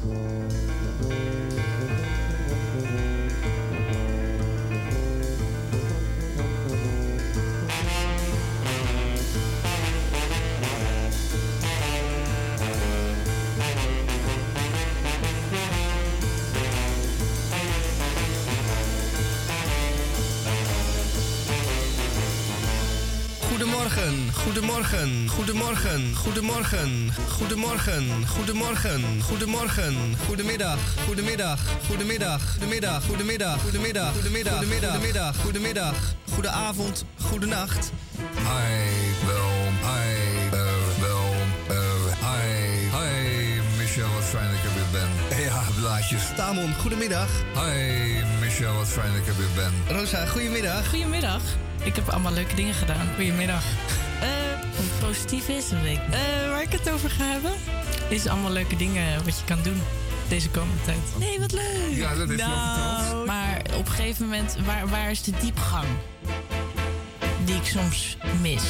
Thank you. Goedemorgen, goedemorgen, goedemorgen, goedemorgen, goedemorgen, goedemorgen, goedemorgen, goedemiddag, goedemiddag, goedemiddag, goedemiddag, goedemiddag, goedemiddag, goedemiddag, goedemiddag, goedemiddag, goedenavond, goedenacht. Wel, Tamon, goedemiddag. Hi, Michel, wat fijn dat ik er weer ben. Rosa, goedemiddag. Goedemiddag. Ik heb allemaal leuke dingen gedaan. Goedemiddag. Eh, het positief is, dat weet ik. Eh, waar ik het over ga hebben, is allemaal leuke dingen wat je kan doen deze komende tijd. Nee, wat leuk. Ja, dat al verteld. Maar op een gegeven moment, waar, waar is de diepgang die ik soms mis?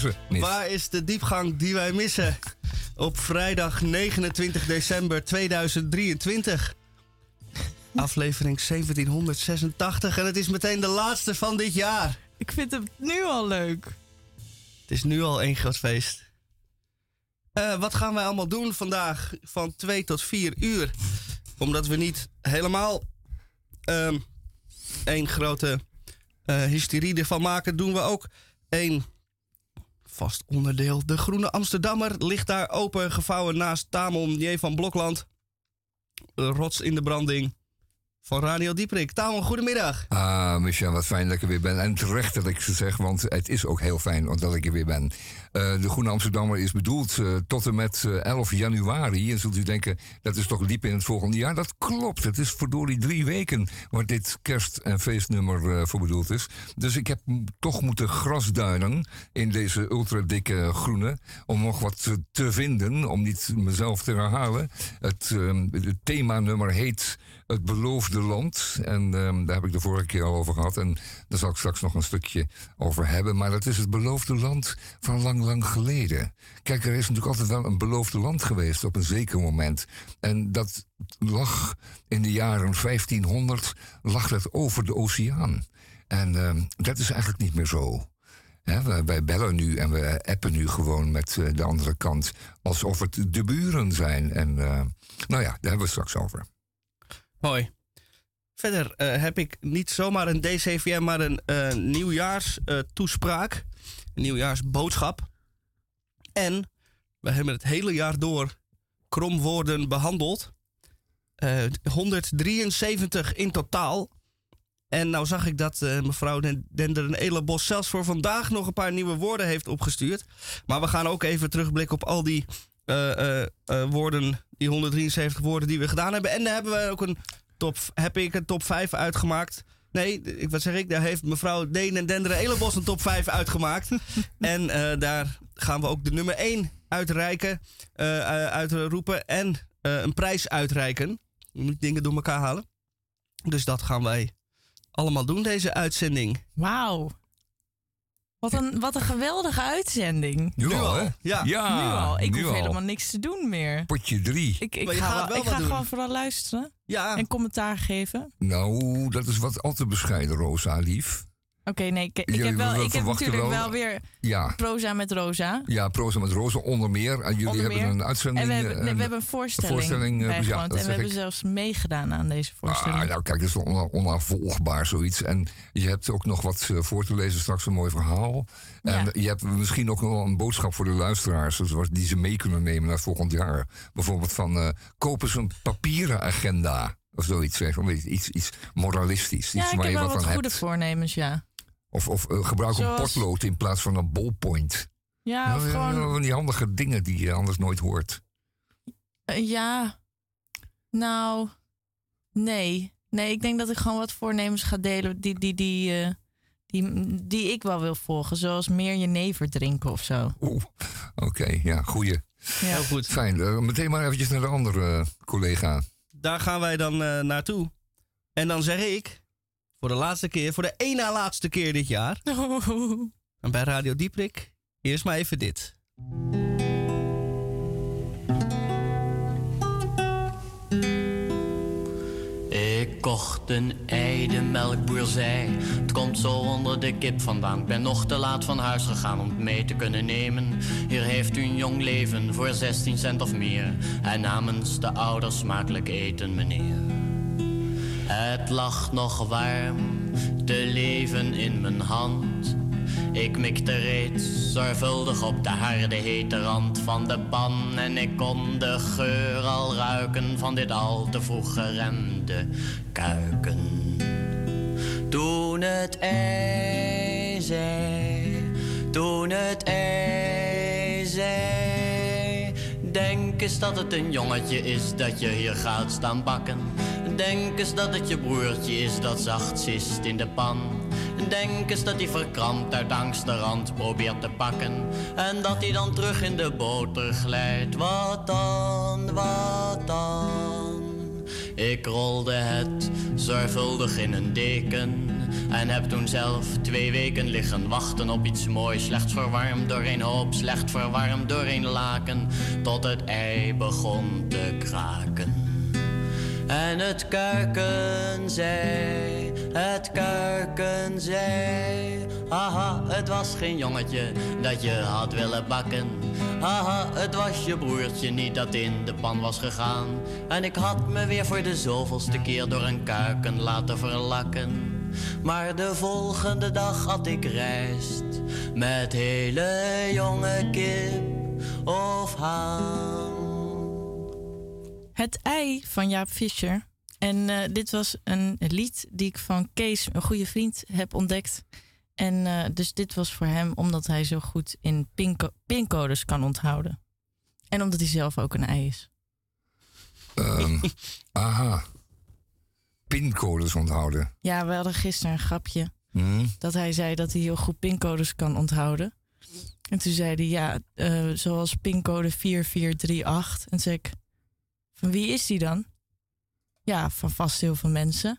Pauze. Mis. Waar is de diepgang die wij missen? Op vrijdag 29 december 2023. Aflevering 1786 en het is meteen de laatste van dit jaar. Ik vind het nu al leuk. Het is nu al één groot feest. Eh, wat gaan wij allemaal doen vandaag van 2 tot 4 uur? Omdat we niet helemaal ehm één grote eh hysterie ervan maken, doen we ook één vast onderdeel. De Groene Amsterdammer ligt daar open gevouwen naast Tamon J. van Blokland. Rots in de branding van Radio Dieprik. Tamon, goedemiddag. Ah, Michel, wat fijn dat ik er weer ben. En terecht dat ik ze zeg, want het is ook heel fijn dat ik er weer ben. Eh, de Groene Amsterdammer is bedoeld eh, tot en met eh, 11 januari. En zult u denken, dat is toch diep in het volgende jaar? Dat klopt, het is verdorie drie weken waar dit kerst- en feestnummer eh, voor bedoeld is. Dus ik heb toch moeten grasduinen in deze ultradikke groene... om nog wat te, te vinden, om niet mezelf te herhalen. Het, ehm, het themanummer heet Het Beloofde Land. En ehm, daar heb ik de vorige keer al over gehad. En daar zal ik straks nog een stukje over hebben. Maar dat is het beloofde land van lang, lang geleden. Kijk, er is natuurlijk altijd wel een beloofde land geweest op een zeker moment. En dat lag in de jaren 1500, lag dat over de oceaan. En ehm, dat is eigenlijk niet meer zo. Hè, wij, bellen nu en we appen nu gewoon met eh, de andere kant. Alsof het de buren zijn. En eh, nou ja, daar hebben we straks over. Mooi. Verder eh, heb ik niet zomaar een DCVM, maar een eh nieuwjaarstoespraak. een nieuwjaarsboodschap. En we hebben het hele jaar door kromwoorden behandeld. Eh 173 in totaal. En nou zag ik dat eh, mevrouw Den- Dender een Elenbos zelfs voor vandaag nog een paar nieuwe woorden heeft opgestuurd. Maar we gaan ook even terugblikken op al die eh, eh, eh, woorden, die 173 woorden die we gedaan hebben. En daar hebben we ook een top, heb ik een top 5 uitgemaakt. Nee, ik- wat zeg ik? Daar heeft mevrouw Deen en Denderen Elenbos een top 5 uitgemaakt. en eh, daar gaan we ook de nummer 1 uitreiken, eh, eh, uitroepen en een prijs uitreiken. Je moet dingen door elkaar halen. Dus dat gaan wij allemaal doen, deze uitzending. Wauw. Wat een, wat een geweldige uitzending. Nu, al, hè? Ja. ja nu al. Ik nu hoef al. helemaal niks te doen meer. Potje drie. Ik, ga, wel- wel ik ga doen. gewoon vooral luisteren Ja, en commentaar geven. Nou, dat is wat al te bescheiden, Rosa, lief. Oké, nee, ik, ik heb, wel, ik heb natuurlijk wel- wel weer Ja, proza met Rosa. ja proza met Rosa onder meer. En jullie hebben een uitzending. En we hebben, eh, nee, we hebben een voorstelling, voorstelling, eh, ja, en we hebben ik. zelfs meegedaan aan deze voorstelling. Ah, nou kijk, dat is on- onafvolgbaar zoiets. En je hebt ook nog wat eh, voor te lezen, straks een mooi verhaal. En Ja. je hebt misschien ook nog wel een boodschap voor de luisteraars... zoals die ze mee kunnen nemen naar volgend jaar. Bijvoorbeeld van, eh koop eens een papieren agenda. Of zoiets, zeg. Iets, iets moralistisch. ja, iets ik waar heb je wel wat goede hebt. voornemens, ja. Of, of eh, gebruik een potlood in plaats van een ballpoint. Ja, of Ja, ja, gewoon... Van die handige dingen die je anders nooit hoort. eh, ja, nou, nee. Nee, ik denk dat ik gewoon wat voornemens ga delen die, die, die, eh, die, die ik wel wil volgen. Zoals meer jenever drinken of zo. Oeh, oké, ja, goeie. Ja. heel goed. Fijn. Eh, meteen maar eventjes naar de andere collega. daar gaan wij dan eh, naartoe. En dan zeg ik, voor de laatste keer, voor de één na laatste keer dit jaar, en bij Radio Dieprik, eerst maar even dit. Ik kocht een ei, de melkboer zei Het komt zo onder de kip vandaan. Ik ben nog te laat van huis gegaan om het mee te kunnen nemen. Hier heeft u een jong leven voor 16 cent of meer. En namens de ouders smakelijk eten meneer Het lag nog warm te leven in mijn hand ik mikte reeds zorgvuldig op de harde hete rand van de pan en ik kon de geur al ruiken van dit al te vroeg geremde kuiken. Toen het ei zei, toen het ei zei, denk eens dat het een jongetje is dat je hier gaat staan bakken. Denk eens dat het je broertje is dat zacht zist in de pan. Denk eens dat hij verkrampt uit angst de rand probeert te pakken. En dat hij dan terug in de boter glijdt. Wat dan, wat dan? Ik rolde het zorgvuldig in een deken. En heb toen zelf twee weken liggen wachten op iets moois. Slecht verwarmd door een hoop, slecht verwarmd door een laken. Tot het ei begon te kraken. En het kuiken zei, het kuiken zei. Haha, het was geen jongetje dat je had willen bakken. Haha, het was je broertje niet dat in de pan was gegaan. En ik had me weer voor de zoveelste keer door een kuiken laten verlakken. Maar de volgende dag had ik rijst met hele jonge kip of haan. Het ei van Jaap Visser. En uh, dit was een lied die ik van Kees, een goede vriend, heb ontdekt. En uh, dus dit was voor hem omdat hij zo goed in pinco pincodes kan onthouden. En omdat hij zelf ook een ei is. Um, aha. Pincodes onthouden. Ja, we hadden gisteren een grapje. Mm. Dat hij zei dat hij heel goed pincodes kan onthouden. En toen zei hij, ja, uh, zoals pincode 4438. En toen zei ik, wie is die dan? Ja, van vast heel veel mensen.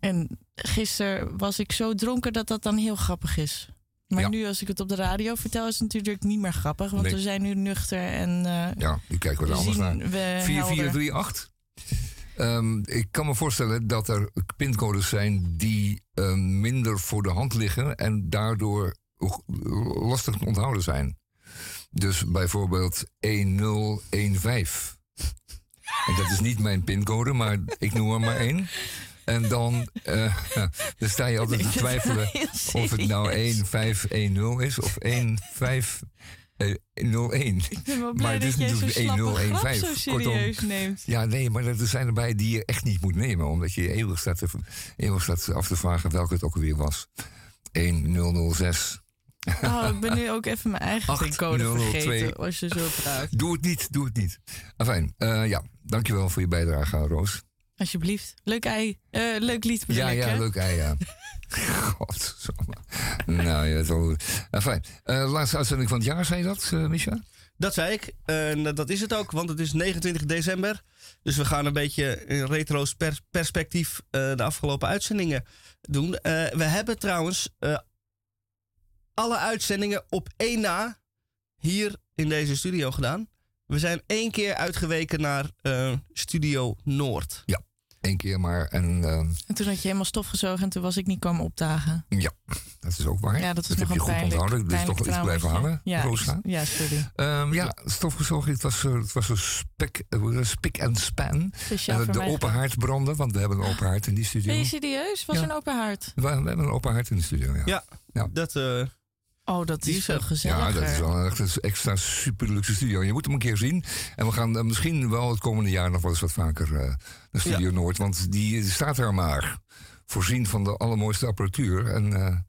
En gisteren was ik zo dronken dat dat dan heel grappig is. Maar Ja. nu, als ik het op de radio vertel, is het natuurlijk niet meer grappig. Want Nee. we zijn nu nuchter en eh, Ja, nu kijken we er anders naar. we helder. 4438. Ehm, ik kan me voorstellen dat er pincodes zijn die eh, minder voor de hand liggen en daardoor lastig te onthouden zijn. Dus bijvoorbeeld 1015. En dat is niet mijn pincode, maar ik noem er maar één. En dan, eh, dan sta je altijd te twijfelen of het nou serieus. 1510 is of 1501. Ik ben wel blij Maar het is natuurlijk slappe grap 1015. zo Kortom, serieus neemt. Ja, nee, maar er zijn erbij die je echt niet moet nemen. Omdat je eeuwig staat, te, eeuwig staat af te vragen welke het ook alweer was. 1006. Oh, ik ben nu ook even mijn eigen pincode nul, vergeten als je zo praat. Doe het niet, doe het niet. Enfin, eh, ja, dankjewel voor je bijdrage, Roos. Alsjeblieft. Leuk ei. Eh, leuk lied bedoel Ja, ik, ja, hè? leuk ei, ja. Godzomme. Nou, ja, zo. Enfin, eh, laatste uitzending van het jaar, zei je dat, eh Micha? Dat zei ik. En dat is het ook, want het is 29 december. Dus we gaan een beetje in retro's pers- perspectief eh, de afgelopen uitzendingen doen. Eh, we hebben trouwens eh, alle uitzendingen op één na hier in deze studio gedaan. We zijn één keer uitgeweken naar eh, Studio Noord. Eén keer maar. En eh, En toen had je helemaal stofgezogen en toen was ik niet komen opdagen. ja, dat is ook waar. Ja, dat is heb nog je een goed pijnlijk, onthouden. Is toch iets blijven hangen, traumaatje. Roosla? Ja, ja, sorry. Ehm, ja, stofgezogen. Het was, eh, het was een spek, eh, spik en span. Speciaal de open haard branden, want we hebben een open haard in die studio. Ben je serieus? Was Ja. een open haard? We, we hebben een open haard in de studio, ja. Ja, Ja. dat... eh, Oh, dat Die is er. gezelliger. Ja, dat is wel echt een extra super luxe studio. Je moet hem een keer zien. En we gaan eh, misschien wel het komende jaar nog wel eens wat vaker eh, naar Studio Noord. Want die staat er maar. Voorzien van de allermooiste apparatuur. En, eh, en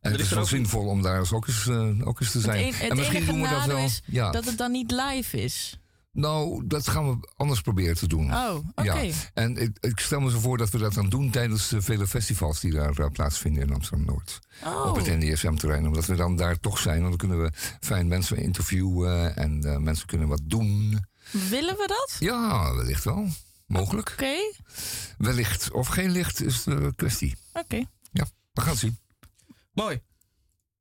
het is is wel zinvol om daar eens ook eens, ook eens te Het, zijn. een- het en misschien enige doen we dat wel. is ja. dat het dan niet live is. Nou, dat gaan we anders proberen te doen. Oh, oké. Ja. En ik, ik stel me zo voor dat we dat dan doen tijdens de vele festivals die daar eh, plaatsvinden in Amsterdam-Noord. Oh, Op het NDSM-terrein. Omdat we dan daar toch zijn. Want dan kunnen we fijn mensen interviewen en eh, mensen kunnen wat doen. willen we dat? Ja, wellicht wel. Mogelijk. Oké, Wellicht. Of geen licht is de kwestie. oké. Ja, we gaan het zien. Mooi.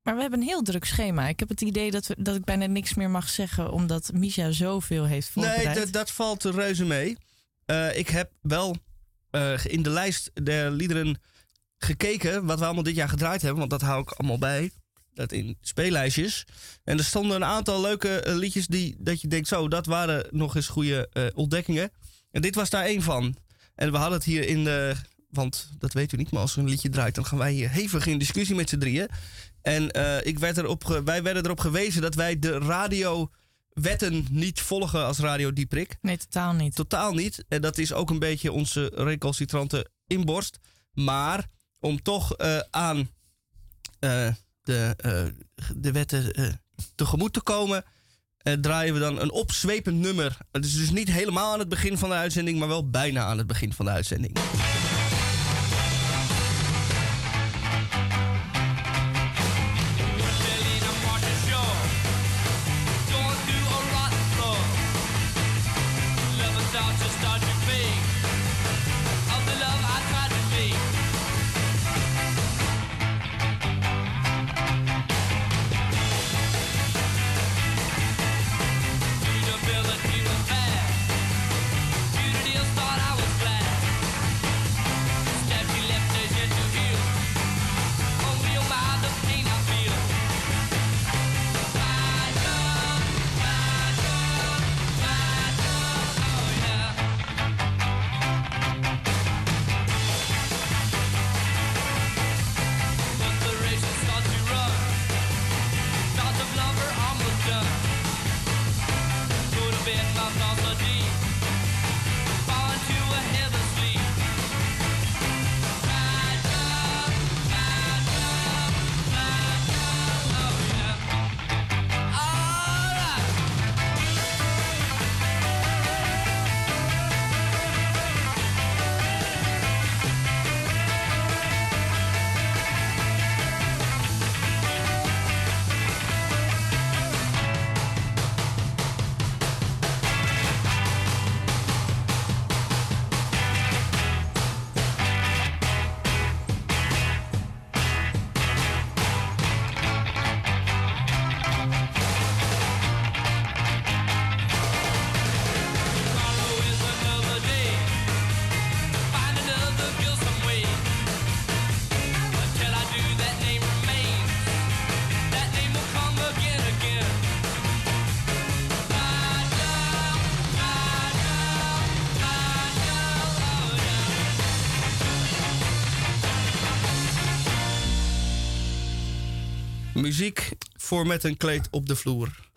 Maar we hebben een heel druk schema. Ik heb het idee dat, we, dat ik bijna niks meer mag zeggen, omdat Misha zoveel heeft Nee, voorbereid. dat- dat valt reuze mee. Eh, ik heb wel eh, in de lijst der liederen gekeken wat we allemaal dit jaar gedraaid hebben. Want dat hou ik allemaal bij. Dat in speellijstjes. En er stonden een aantal leuke eh, liedjes die dat je denkt, zo, dat waren nog eens goede ontdekkingen. En dit was daar één van. En we hadden het hier in de. Want dat weet u niet, maar als er een liedje draait, dan gaan wij hier hevig in discussie met z'n drieën. En eh, ik werd erop wij werden erop gewezen dat wij de radiowetten niet volgen als Radio Dieprik. Nee, totaal niet. Totaal niet. En dat is ook een beetje onze recalcitrante inborst. Maar om toch eh, aan eh, de, de wetten tegemoet te komen, draaien we dan een opzwepend nummer. Het is dus niet helemaal aan het begin van de uitzending, maar wel bijna aan het begin van de uitzending. Muziek voor met een kleed op de vloer.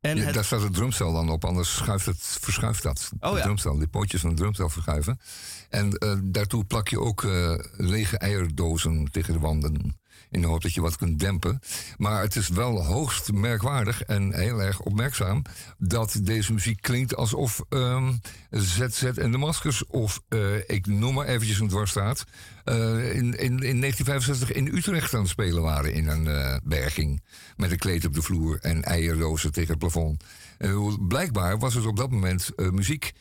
En Ja, het, Daar staat het drumstel dan op, anders schuift het, verschuift dat. Oh de ja. drumstel, die pootjes van het drumstel verschuiven. En eh, daartoe plak je ook eh, lege eierdozen tegen de wanden. In de hoop dat je wat kunt dempen. Maar het is wel hoogst merkwaardig en heel erg opmerkzaam... dat deze muziek klinkt alsof ehm, ZZ en de Maskers... of eh, ik noem maar eventjes een dwarsstraat... eh, in, in, in 1965 in Utrecht aan het spelen waren in een eh, berging. Met een kleed op de vloer en eierdozen tegen het plafond. Blijkbaar was het op dat moment muziek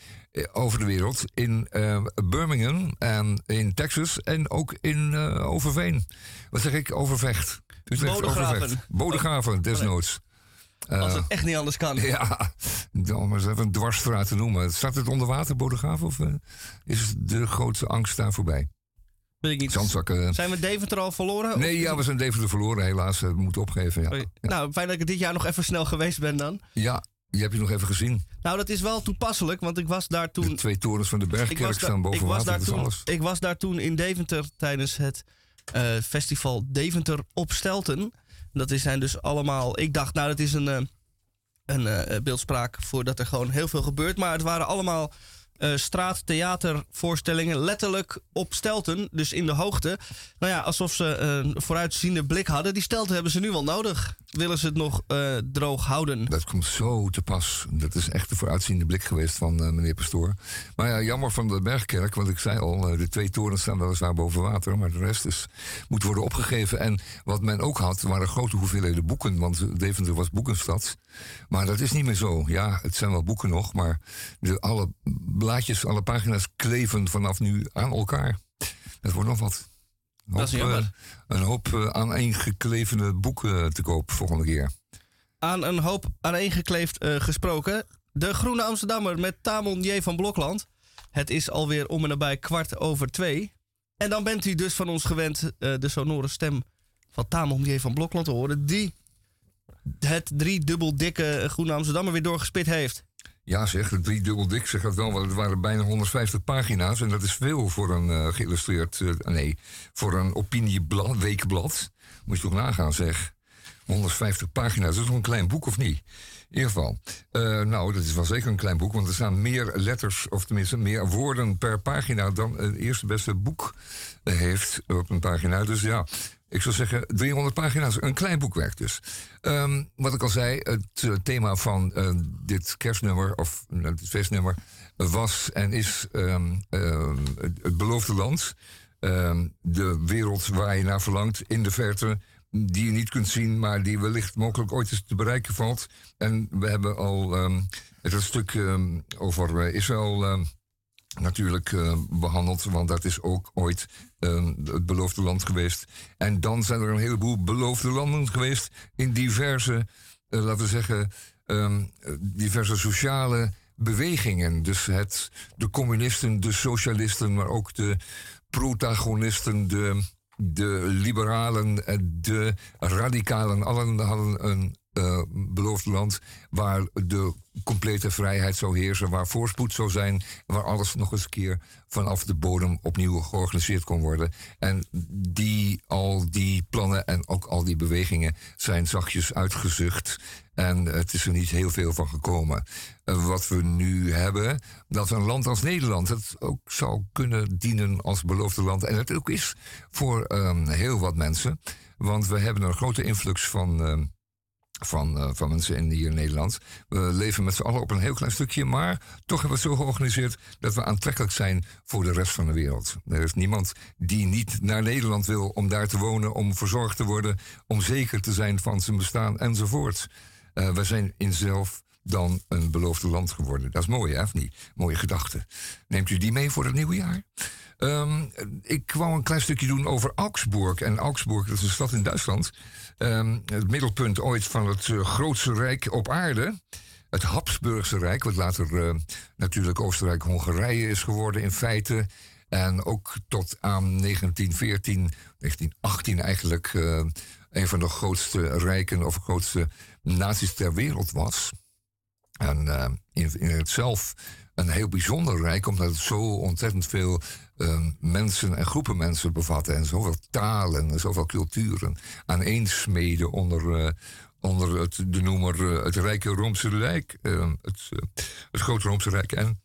over de wereld in eh, Birmingham en in Texas en ook in eh, Overveen. Wat zeg ik? Overvecht. Utrecht, Bodegraven. Overvecht. Bodegraven, desnoods. als Eh, het echt niet anders kan. ja, om eens even een dwarsstraat te noemen. Staat het onder water, Bodegraven? Of eh, is de grootste angst daar voorbij? Weet ik niet. Zandzakken. Zijn we Deventer al verloren? Nee, ja, we zijn Deventer verloren, helaas. We moeten opgeven. Ja. Oei. Ja. Nou, fijn dat ik dit jaar nog even snel geweest ben dan. ja, je hebt je nog even gezien. Nou, dat is wel toepasselijk, want ik was daar De toen... twee torens van de Bergkerk staan boven ik, was water, daar dat is toen, alles. ik was daar toen in Deventer tijdens het eh, festival Deventer op Stelten. Dat is- zijn dus allemaal... Ik dacht, nou, dat is een, eh, een eh, beeldspraak voordat er gewoon heel veel gebeurt. Maar het waren allemaal eh straattheatervoorstellingen letterlijk op Stelten. Dus in de hoogte. Nou ja, alsof ze een vooruitziende blik hadden. Die Stelten hebben ze nu wel nodig. Willen ze het nog eh, droog houden. Dat komt zo te pas. Dat is echt de vooruitziende blik geweest van eh, meneer Pastoor. Maar ja, jammer van de Bergkerk, want ik zei al, de twee torens staan weliswaar boven water, maar de rest is, moet worden opgegeven. En wat men ook had, waren grote hoeveelheden boeken, want Deventer was boekenstad. Maar dat is niet meer zo. Ja, het zijn wel boeken nog, maar de, alle blaadjes, alle pagina's kleven vanaf nu aan elkaar. Dat wordt nog wat. Een Dat is jammer. eh, een hoop eh, aaneengeklevende boeken te koop volgende keer. Aan een hoop aaneengekleefd eh, gesproken. De Groene Amsterdammer met Tamon J. van Blokland. Het is alweer om en nabij kwart over twee. En dan bent u dus van ons gewend de sonore stem van Tamon J. van Blokland te horen. Die het driedubbel dikke Groene Amsterdammer weer doorgespit heeft. Ja, zeg, drie dubbel dik, zeg dat wel. Want het waren bijna 150 pagina's. En dat is veel voor een eh, geïllustreerd. eh, nee, voor een opinieblad, weekblad. Moet je toch nagaan, zeg. 150 pagina's, dat is nog een klein boek of niet? In ieder geval. eh, nou, dat is wel zeker een klein boek, want er staan meer letters, of tenminste meer woorden per pagina dan het eerste beste boek heeft op een pagina. Dus ja, ik zou zeggen 300 pagina's, een klein boekwerk dus. Ehm, wat ik al zei, het eh, thema van eh, dit kerstnummer, of uh, het feestnummer, was en is ehm, ehm, het, beloofde land. De wereld waar je naar verlangt in de verte die je niet kunt zien, maar die wellicht mogelijk ooit eens te bereiken valt. En we hebben al ehm, het stuk over Israël natuurlijk eh, behandeld, want dat is ook ooit ehm, het beloofde land geweest. En dan zijn er een heleboel beloofde landen geweest in diverse, eh, laten we zeggen, ehm, diverse sociale bewegingen. Dus het, de communisten, de socialisten, maar ook de protagonisten, de, de liberalen, eh, de radicalen, allen hadden een eh, beloofd land waar de complete vrijheid zou heersen, waar voorspoed zou zijn, waar alles nog eens een keer vanaf de bodem opnieuw georganiseerd kon worden. En die, al die plannen en ook al die bewegingen zijn zachtjes uitgezucht. En het is er niet heel veel van gekomen. Eh, wat we nu hebben, dat een land als Nederland het ook zou kunnen dienen als beloofde land. En het ook is voor ehm, heel wat mensen. Want we hebben een grote influx van. Van, eh, van mensen in hier in Nederland. We leven met z'n allen op een heel klein stukje, maar toch hebben we het zo georganiseerd dat we aantrekkelijk zijn voor de rest van de wereld. Er is niemand die niet naar Nederland wil om daar te wonen, om verzorgd te worden, om zeker te zijn van zijn bestaan enzovoort. Eh we zijn in zelf dan een beloofde land geworden. Dat is mooi, hè, of niet? Mooie gedachte. Neemt u die mee voor het nieuwe jaar? Ehm, ik wou een klein stukje doen over Augsburg. En Augsburg, dat is een stad in Duitsland. Ehm, het middelpunt ooit van het eh, grootste rijk op aarde. Het Habsburgse Rijk, wat later eh, natuurlijk Oostenrijk-Hongarije is geworden in feite. En ook tot aan 1914, 1918 eigenlijk eh, een van de grootste rijken of grootste naties ter wereld was. En eh, in, in het zelf een heel bijzonder rijk, omdat het zo ontzettend veel eh, mensen en groepen mensen bevatte. En zoveel talen en zoveel culturen aaneensmeden onder, eh, onder het, de noemer eh, het Rijke Roomse Rijk. eh, het, eh, het Grote Roomse Rijk. En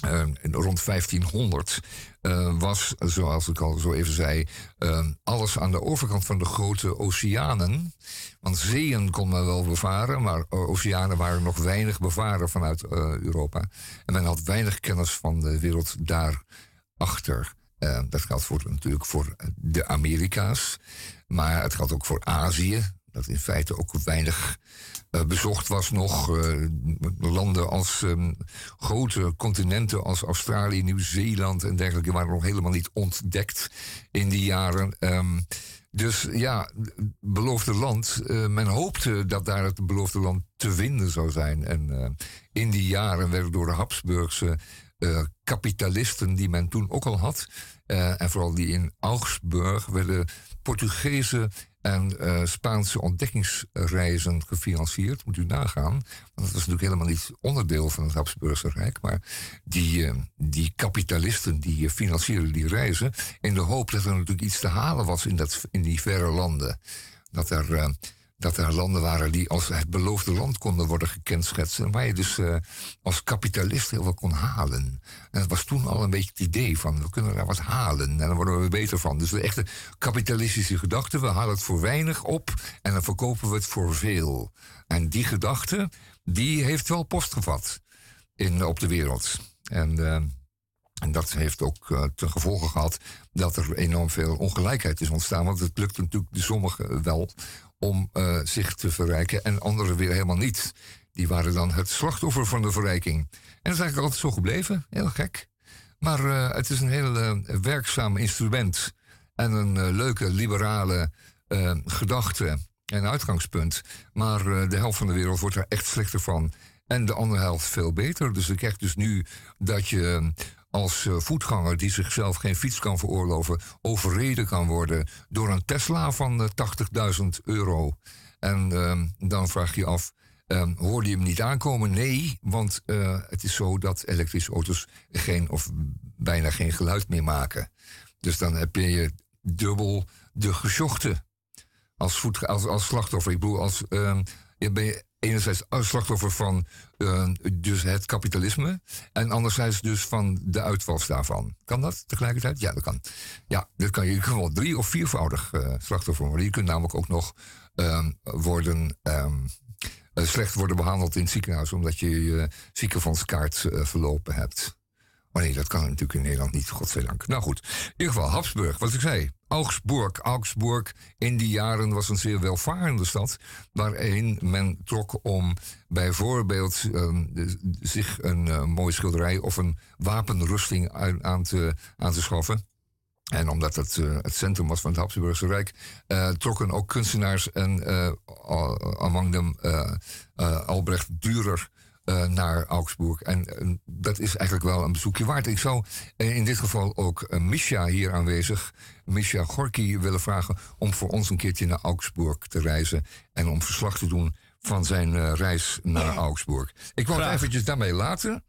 eh, rond 1500 eh, was, zoals ik al zo even zei, eh, alles aan de overkant van de grote oceanen. Want zeeën kon men wel bevaren, maar oceanen waren nog weinig bevaren vanuit Europa. En men had weinig kennis van de wereld daarachter. Dat geldt voor, natuurlijk voor de Amerika's, maar het geldt ook voor Azië. Dat in feite ook weinig eh, bezocht was nog. eh, landen als ehm, grote continenten als Australië, Nieuw-Zeeland en dergelijke waren nog helemaal niet ontdekt in die jaren. Ehm, dus ja, beloofde land. eh, men hoopte dat daar het beloofde land te vinden zou zijn. En in die jaren werden door de Habsburgse kapitalisten, die men toen ook al had, en vooral die in Augsburg, werden Portugese en eh, Spaanse ontdekkingsreizen gefinancierd. Moet u nagaan. Want dat was natuurlijk helemaal niet onderdeel van het Habsburgse Rijk. Maar die, eh, die kapitalisten die eh, financierden die reizen. in de hoop dat er natuurlijk iets te halen was in, dat, in die verre landen. Dat er. Dat er landen waren die als het beloofde land konden worden gekenschetst. En waar je dus eh, als kapitalist heel veel kon halen. En dat was toen al een beetje het idee van, we kunnen daar wat halen. En dan worden we er beter van. Dus de echte kapitalistische gedachte, we halen het voor weinig op... en dan verkopen we het voor veel. En die gedachte, die heeft wel post gevat in, op de wereld. En... eh, En dat heeft ook uh, ten gevolge gehad dat er enorm veel ongelijkheid is ontstaan. Want het lukt natuurlijk sommigen wel om uh, zich te verrijken en anderen weer helemaal niet. Die waren dan het slachtoffer van de verrijking. En dat is eigenlijk altijd zo gebleven. Heel gek. Maar uh, het is een heel werkzaam instrument. En een leuke liberale gedachte en uitgangspunt. Maar de helft van de wereld wordt er echt slechter van. En de andere helft veel beter. Dus je krijgt dus nu dat je als eh, voetganger die zichzelf geen fiets kan veroorloven, overreden kan worden door een Tesla van 80.000 eh, euro. En uh, dan vraag je af, uh, hoorde je hem niet aankomen? Nee, want uh, het is zo dat elektrische auto's geen of bijna geen geluid meer maken. Dus dan heb je dubbel de gesjochte als, voet, als, als slachtoffer. Ik bedoel, als, uh, je ben je enerzijds slachtoffer van uh, dus het kapitalisme. En anderzijds dus van de uitvals daarvan. Kan dat tegelijkertijd? Ja, dat kan. Ja, dat kan je gewoon drie- of viervoudig uh, slachtoffer worden. Je kunt namelijk ook nog uh, worden, um, slecht worden behandeld in het ziekenhuis... omdat je je ziekenfondskaart verlopen hebt. Nee, dat kan natuurlijk in Nederland niet, godzijdank. Nou goed, in ieder geval Habsburg, wat ik zei. Augsburg. Augsburg in die jaren was een zeer welvarende stad. Waarin men trok om bijvoorbeeld uh, zich een uh, mooie schilderij of een wapenrusting aan, te, aan te schaffen. En omdat het uh, het centrum was van het Habsburgse Rijk, uh, trokken ook kunstenaars en among them Albrecht Dürer uh, naar Augsburg. En uh, dat is eigenlijk wel een bezoekje waard. Ik zou uh, in dit geval ook Misha hier aanwezig, Misha Gorky, willen vragen om voor ons een keertje naar Augsburg te reizen en om verslag te doen van zijn reis naar Augsburg. Ik wou het eventjes daarmee laten.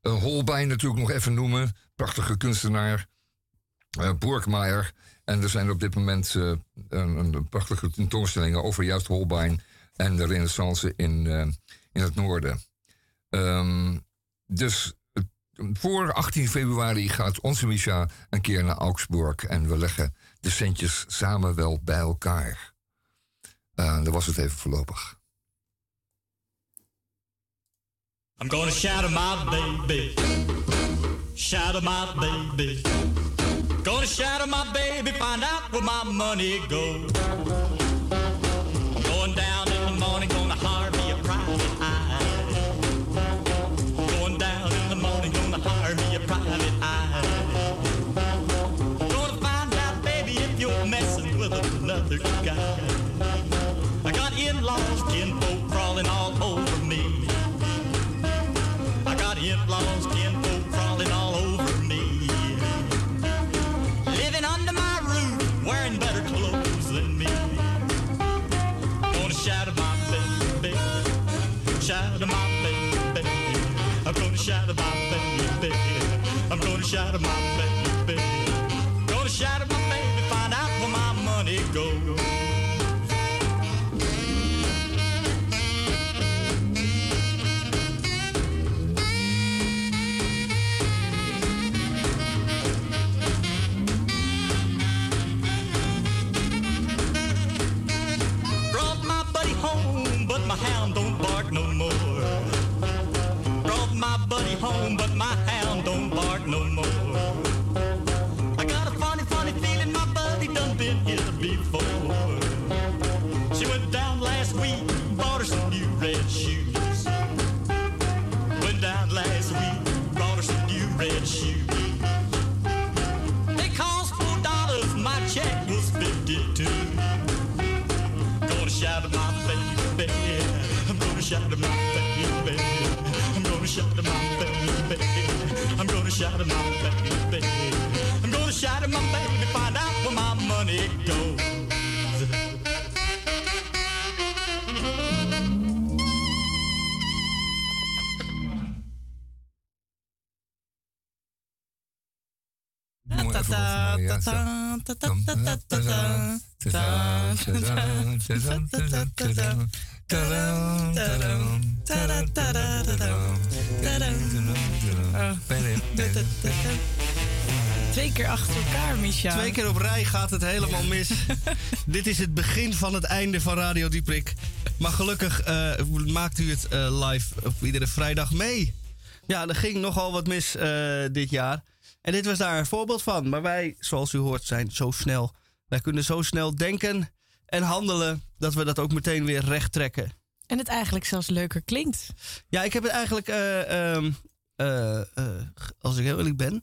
Holbein natuurlijk nog even noemen, prachtige kunstenaar. Burgmeier. En er zijn op dit moment een, een, prachtige tentoonstellingen over juist Holbein en de renaissance in, in het noorden. Um, dus voor 18 februari gaat onze Misha een keer naar Augsburg en we leggen de centjes samen wel bij elkaar. Uh, dat was het even voorlopig. I'm gonna shadow my baby, shadow my baby. Gonna shadow my baby, find out where my money goes. My baby. Gonna shadow my baby, find out where my money goes. Brought my buddy home, but my hound don't bark no more. Brought my buddy home, but Shadow my baby, I'm gonna shadow my baby. I'm gonna shadow my baby. I'm gonna shadow my baby. I'm gonna shadow my baby. Twee keer achter elkaar, Micha. Twee keer op rij gaat het helemaal mis. Dit is het begin van het einde van Radio Dieprik. Maar gelukkig uh, maakt u het uh, live op iedere vrijdag mee. Ja, er ging nogal wat mis uh, dit jaar. En dit was daar een voorbeeld van. Maar wij, zoals u hoort, zijn zo snel. Wij kunnen zo snel denken en handelen dat we dat ook meteen weer recht trekken. En het eigenlijk zelfs leuker klinkt. Ja, ik heb het eigenlijk, eh, ehm, eh, eh, als ik heel eerlijk ben,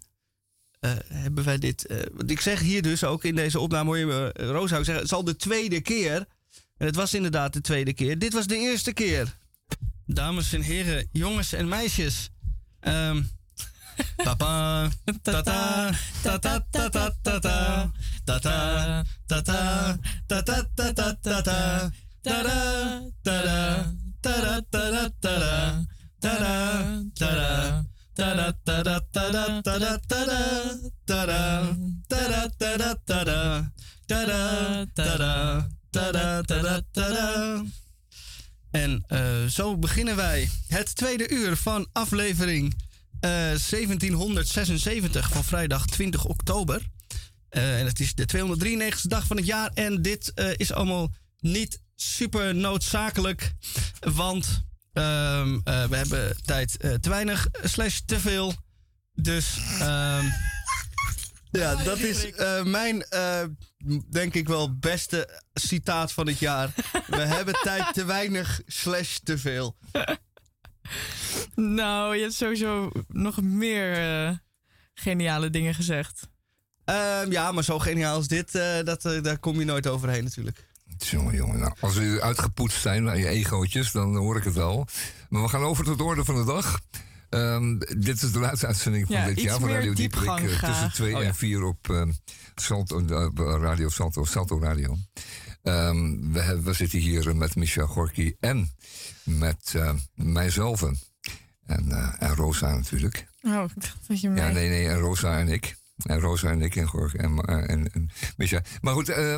hebben wij dit. want ik zeg hier dus ook in deze opname, hoor je me, Rooshout zeggen, het is al de tweede keer. En het was inderdaad de tweede keer. Dit was de eerste keer. Dames en heren, jongens en meisjes. Ehm En zo beginnen wij het tweede uur van aflevering 1776 van vrijdag 20 oktober. Eh, en het is de 293ste dag van het jaar. En dit eh, is allemaal niet super noodzakelijk. Want ehm, eh, we hebben tijd eh, te weinig slash te veel. Dus ehm, ja, dat is eh, mijn, eh, denk ik wel, beste citaat van het jaar. We hebben tijd te weinig slash te veel. Nou, je hebt sowieso nog meer eh, geniale dingen gezegd. Ehm, ja, maar zo geniaal als dit, eh, dat, eh, daar kom je nooit overheen natuurlijk. Jongen, jongen. Nou, als u uitgepoetst zijn aan je egootjes, dan hoor ik het wel. Maar we gaan over tot de orde van de dag. Ehm, dit is de laatste uitzending van Ja, dit jaar van Radio eh, tussen graag. 2 Oh, ja. en 4 op eh, Salto, Radio Salto, Salto Radio. Ehm, we, zitten hier met Michel Gorky en met eh, mijzelf. En, eh, en Rosa natuurlijk. Oh, dat je mij... Ja, nee, nee, en Rosa en ik. En Rosa en ik en Gorg en, eh, en. Maar goed, eh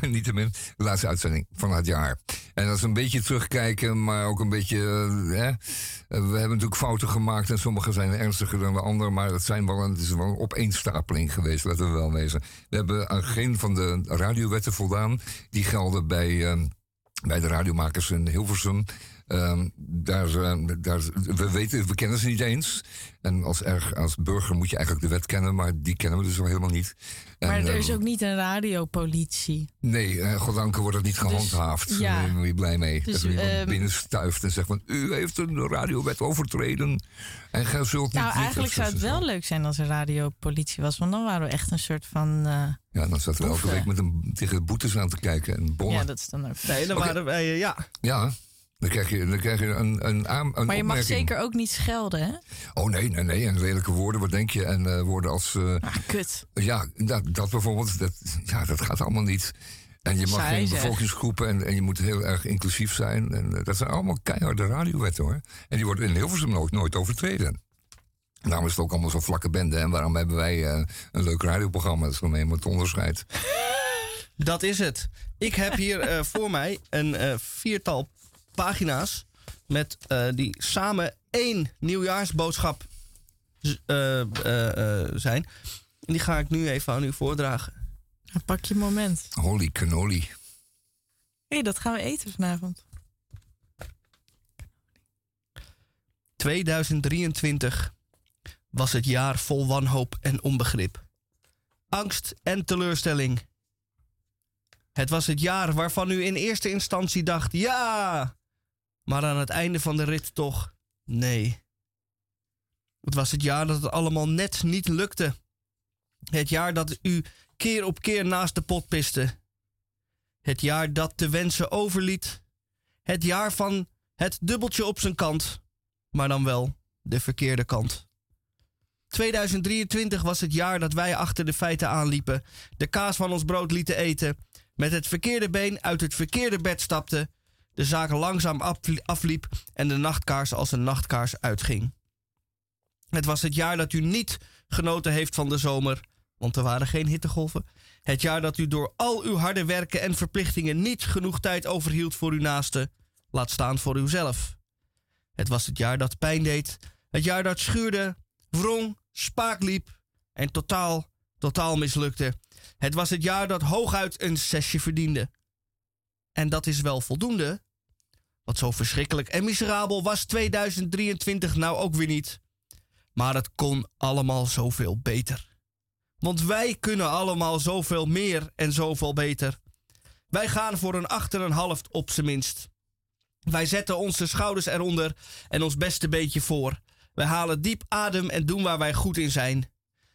niettemin, de laatste uitzending van het jaar. En dat is een beetje terugkijken, maar ook een beetje... eh, we hebben natuurlijk fouten gemaakt en sommige zijn ernstiger dan de andere. Maar het, zijn wel het is wel een opeenstapeling geweest, laten we wel wezen. We hebben aan geen van de radiowetten voldaan. Die gelden bij, bij de radiomakers in Hilversum. Ehm, daar, daar, we, weten, we kennen ze niet eens. En als, erg, als burger moet je eigenlijk de wet kennen, maar die kennen we dus al helemaal niet. En, Maar er eh, is ook niet een radiopolitie. Nee, uh, goddank wordt het niet gehandhaafd. Dus, ja. Daar ben je blij mee. Dus, dat er iemand ehm, binnenstuift en zegt van... u heeft een radiowet overtreden en gij zult niet... Nou, dit eigenlijk zou zo, het wel leuk zijn als er radiopolitie was. Want dan waren we echt een soort van... eh, Ja, dan zaten we elke week met een, tegen de boetes aan te kijken en bonnen. ja, Ja, dat is dan ook... Nee, dan Oké. waren wij, eh, ja. Dan krijg je, dan krijg je een, een, aan, een Maar je mag zeker ook niet schelden, hè? Oh nee, nee, nee. En lelijke woorden, wat denk je? En eh, woorden als... eh, Ah, kut. Ja, dat, dat bijvoorbeeld, dat, ja, dat gaat allemaal niet. En je mag geen zeg. bevolkingsgroepen en, en je moet heel erg inclusief zijn. En eh, dat zijn allemaal keiharde radiowetten hoor. En die worden in Hilversum nooit, nooit overtreden. Daarom is het ook allemaal zo'n vlakke bende. En waarom hebben wij eh, een leuk radioprogramma? Dat is gewoon helemaal het onderscheid. Dat is het. Ik heb hier eh, voor mij een eh, viertal pagina's met eh, die samen één nieuwjaarsboodschap eh, eh, eh, zijn. En die ga ik nu even aan u voordragen. Nou, pak je moment. Holy cannoli. Hé, hey, dat gaan we eten vanavond. 2023 was het jaar vol wanhoop en onbegrip. Angst en teleurstelling. Het was het jaar waarvan u in eerste instantie dacht ja, maar aan het einde van de rit toch nee. Het was het jaar dat het allemaal net niet lukte. Het jaar dat u keer op keer naast de pot piste. Het jaar dat de wensen overliet. Het jaar van het dubbeltje op zijn kant maar dan wel de verkeerde kant. 2023 was het jaar dat wij achter de feiten aanliepen, de kaas van ons brood lieten eten, met het verkeerde been uit het verkeerde bed stapten, de zaak langzaam afli- afliep en de nachtkaars als een nachtkaars uitging. Het was het jaar dat u niet genoten heeft van de zomer, want er waren geen hittegolven. Het jaar dat u door al uw harde werken en verplichtingen niet genoeg tijd overhield voor uw naaste, laat staan voor uzelf. Het was het jaar dat pijn deed. Het jaar dat schuurde, wrong, spaak liep en totaal, totaal mislukte. Het was het jaar dat hooguit een zesje verdiende. En dat is wel voldoende. Want zo verschrikkelijk en miserabel was 2023 nou ook weer niet. Maar het kon allemaal zoveel beter. Want wij kunnen allemaal zoveel meer en zoveel beter. Wij gaan voor een achter een half op zijn minst. Wij zetten onze schouders eronder en ons beste beetje voor. Wij halen diep adem en doen waar wij goed in zijn.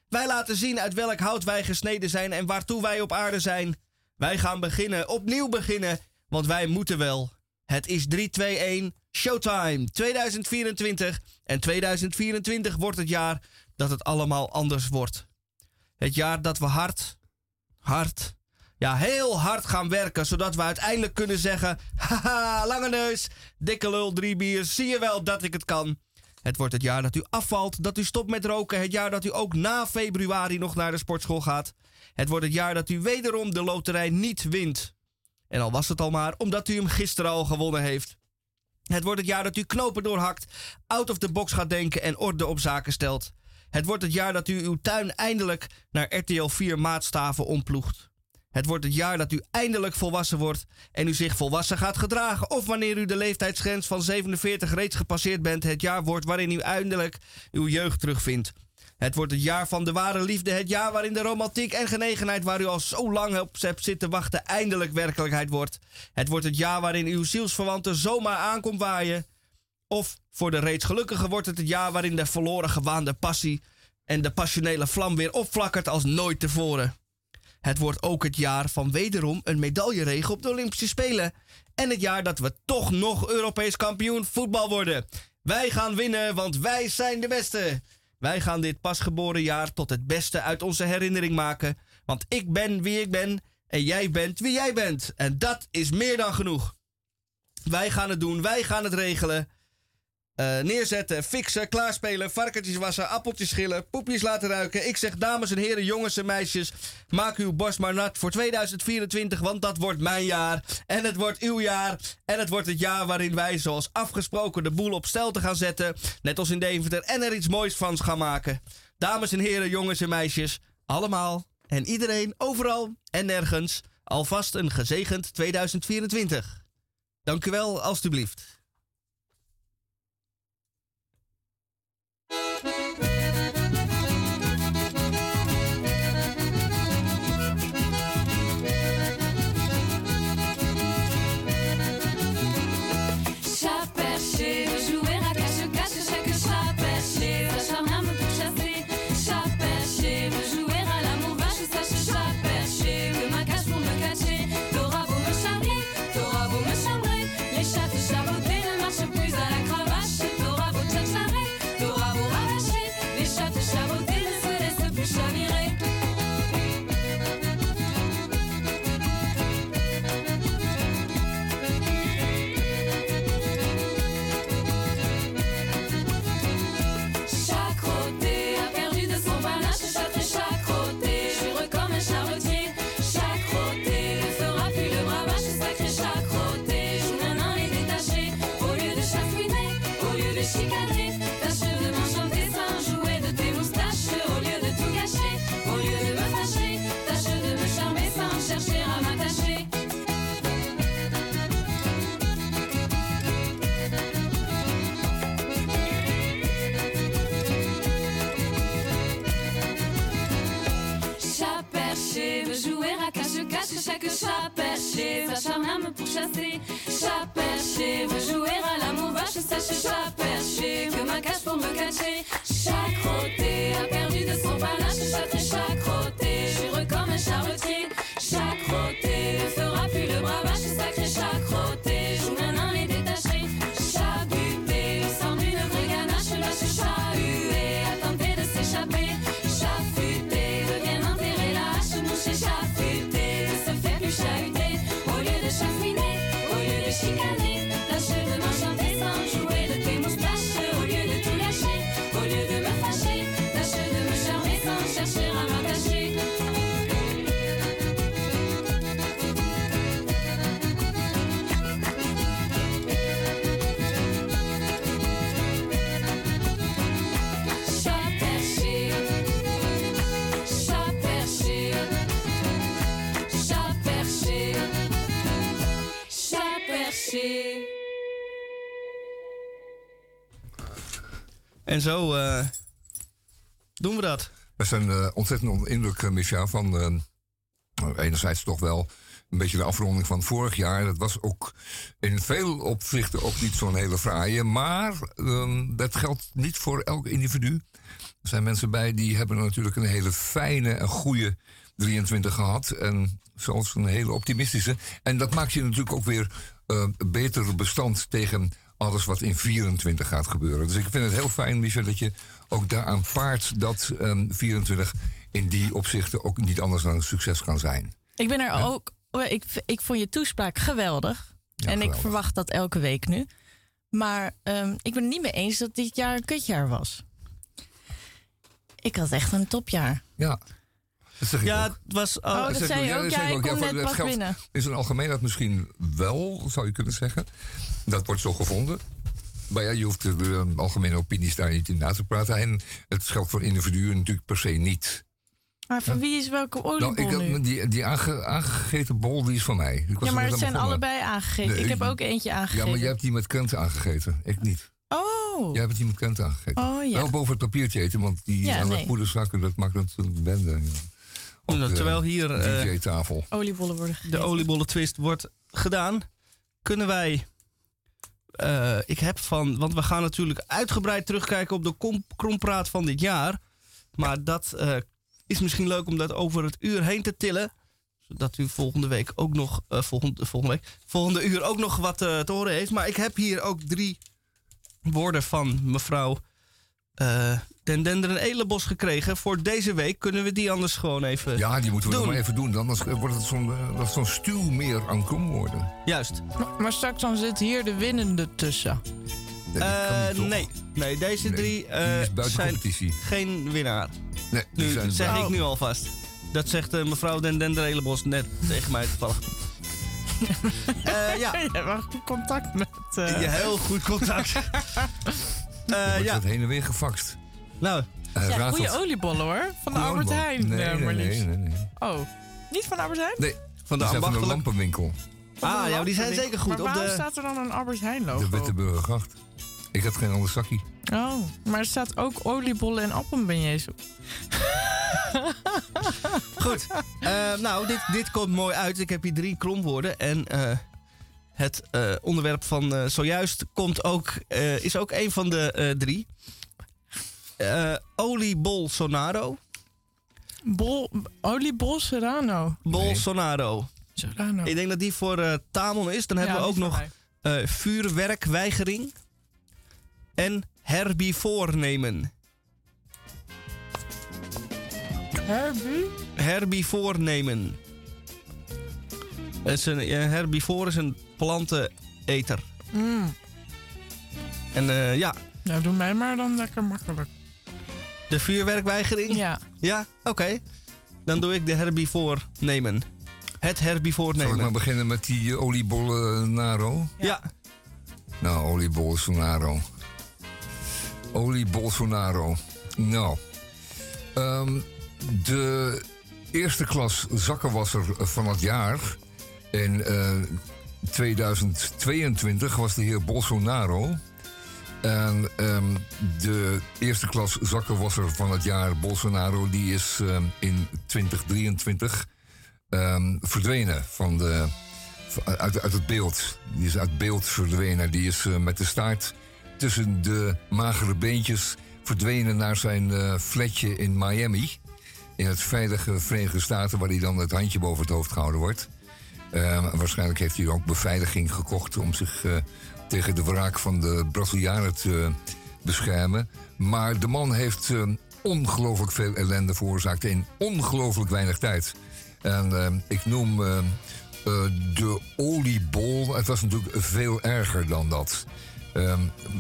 Wij laten zien uit welk hout wij gesneden zijn en waartoe wij op aarde zijn. Wij gaan beginnen, opnieuw beginnen, want wij moeten wel. Het is 3, 2, 1, showtime 2024. En 2024 wordt het jaar dat het allemaal anders wordt. Het jaar dat we hard, hard, ja, heel hard gaan werken, zodat we uiteindelijk kunnen zeggen: haha, lange neus, dikke lul, drie bier, zie je wel dat ik het kan. Het wordt het jaar dat u afvalt, dat u stopt met roken, het jaar dat u ook na februari nog naar de sportschool gaat. Het wordt het jaar dat u wederom de loterij niet wint. En al was het al maar omdat u hem gisteren al gewonnen heeft. Het wordt het jaar dat u knopen doorhakt, out of the box gaat denken en orde op zaken stelt. Het wordt het jaar dat u uw tuin eindelijk naar RTL 4 maatstaven omploegt. Het wordt het jaar dat u eindelijk volwassen wordt en u zich volwassen gaat gedragen. Of wanneer u de leeftijdsgrens van 47 reeds gepasseerd bent, het jaar wordt waarin u eindelijk uw jeugd terugvindt. Het wordt het jaar van de ware liefde, het jaar waarin de romantiek en genegenheid waar u al zo lang op hebt zitten wachten eindelijk werkelijkheid wordt. Het wordt het jaar waarin uw zielsverwante zomaar aankomt waaien. Of voor de reeds gelukkigen wordt het het jaar waarin de verloren gewaande passie en de passionele vlam weer opflakkert als nooit tevoren. Het wordt ook het jaar van wederom een medailleregen op de Olympische Spelen. En het jaar dat we toch nog Europees kampioen voetbal worden. Wij gaan winnen, want wij zijn de beste. Wij gaan dit pasgeboren jaar tot het beste uit onze herinnering maken. Want ik ben wie ik ben en jij bent wie jij bent. En dat is meer dan genoeg. Wij gaan het doen, wij gaan het regelen. Uh, neerzetten, fixen, klaarspelen, varkentjes wassen, appeltjes schillen, poepjes laten ruiken. Ik zeg dames en heren, jongens en meisjes, maak uw borst maar nat voor 2024, want dat wordt mijn jaar. En het wordt uw jaar. En het wordt het jaar waarin wij zoals afgesproken de boel op stel te gaan zetten. Net als in Deventer. En er iets moois van gaan maken. Dames en heren, jongens en meisjes, allemaal en iedereen, overal en nergens, alvast een gezegend 2024. Dank u wel, alstublieft. Pourchasser. Chat perché veut jouer à l'amour, va chez sache chat perché que ma cache pour me cacher. En zo, eh, Doen we dat? We zijn eh, ontzettend onder indruk, uh, Micha, van uh, enerzijds toch wel een beetje de afronding van vorig jaar. Dat was ook in veel opzichten ook niet zo'n hele fraaie. Maar um, dat geldt niet voor elk individu. Er zijn mensen bij die hebben natuurlijk een hele fijne en goede 23 gehad. En zelfs een hele optimistische. En dat maakt je natuurlijk ook weer uh, beter bestand tegen alles wat in 24 gaat gebeuren. Dus ik vind het heel fijn, Michel, dat je ook daaraan paart dat um, 24 in die opzichten ook niet anders dan een succes kan zijn. Ik ben er ja? ook. Ik, ik vond je toespraak geweldig. Ja, en geweldig. ik verwacht dat elke week nu. Maar um, ik ben het niet mee eens dat dit jaar een kutjaar was. Ik had echt een topjaar. Ja. Ja, het was. Oh, oh dat, dat zei je ook. Ja, ik kom ja, net pas binnen. In zijn algemeenheid misschien wel, zou je kunnen zeggen. Dat wordt zo gevonden. Maar ja, je hoeft de algemene opinies daar niet in na te praten. En het geldt voor individuen natuurlijk per se niet. Maar van wie is welke oliebol nou, ik, nu? Die, die aange, aangegeten bol die is van mij. Ja, maar het zijn allebei aangegeten. Nee, ik heb ook eentje aangegeten. Ja, maar jij hebt die met krent aangegeten. Ik niet. Oh. Jij hebt die met krent aangegeten. Oh, ja. Wel boven het papiertje eten, want die ja, aan nee. dat maakt natuurlijk een bende. Ja. De Terwijl hier uh, DJ-tafel. oliebollen worden gegeten. de oliebollen twist wordt gedaan, kunnen wij uh, ik heb van, want we gaan natuurlijk uitgebreid terugkijken op de krompraat van dit jaar. Maar dat uh, is misschien leuk om dat over het uur heen te tillen. Zodat u volgende week ook nog, uh, volgende, volgende, week, volgende uur ook nog wat te horen heeft. Maar ik heb hier ook drie woorden van mevrouw Den Dender en Elenbos gekregen. Voor deze week kunnen we die anders gewoon even Ja, die moeten we doen. nog maar even doen. Dan wordt het zo'n uh, zo'n stuw meer aan kromwoorden. Juist. Maar, maar, straks dan zit hier de winnende tussen. Nee, uh, nee. nee, deze nee, drie uh, zijn competitie. geen winnaar. Nee, die nu, zijn zeg ik nu alvast. Dat zegt uh, mevrouw Den Dender Elenbos net tegen mij toevallig. ja. Je hebt goed contact met... Je heel goed contact. uh, ja. heen en weer gefaxt. Nou, uh, ja, goede oliebollen hoor. Van de Goeie Albert Heijn. Nee, nee, maar nee, nee, nee, Oh, niet van Albert Heijn? Nee, van de, van de lampenwinkel. Ah, ja, die zijn zeker goed. Maar op waarom de... staat er dan een Albert Heijn logo? De Witteburgergracht. Ik heb geen ander zakje. Oh, maar er staat ook oliebollen en appelbeignets op. Goed. Uh, nou, dit, dit komt mooi uit. Ik heb hier drie kromwoorden. En uh, het uh, onderwerp van zojuist komt ook, is ook een van de drie. Oliebol Sonaro. Bol, oliebol Serrano. Bol Nee. Sonaro. Serrano. Ik denk dat die voor Tamon is. Dan hebben Ja, we ook nog uh, vuurwerkweigering en. Herbie? Herbivoornemen. Het is een, een herbivoor is een planteneter. Mm. En uh, ja, Nou, doe mij maar dan lekker makkelijk. De vuurwerkweigering. Ja. Ja, oké. Dan doe ik de herbivoornemen. Het Zal ik maar beginnen met die uh, oliebollen Naro? Ja. Nou, olie Bolsonaro. Olie Bolsonaro. Nou. Um, de eerste klas zakkenwasser van het jaar in uh, 2022 was de heer Bolsonaro. En um, de eerste klas zakkenwasser van het jaar Bolsonaro, die is um, in 2023 um, verdwenen van de, uit, het beeld. Die is uit beeld verdwenen. Die is uh, met de staart tussen de magere beentjes verdwenen naar zijn uh, flatje in Miami. In het veilige Verenigde Staten, waar hij dan het handje boven het hoofd gehouden wordt. Uh, waarschijnlijk heeft hij ook beveiliging gekocht om zich uh, tegen de wraak van de Brazilianen te beschermen. Maar de man heeft uh, ongelooflijk veel ellende veroorzaakt in ongelooflijk weinig tijd. En uh, ik noem uh, de oliebol. Het was natuurlijk veel erger dan dat.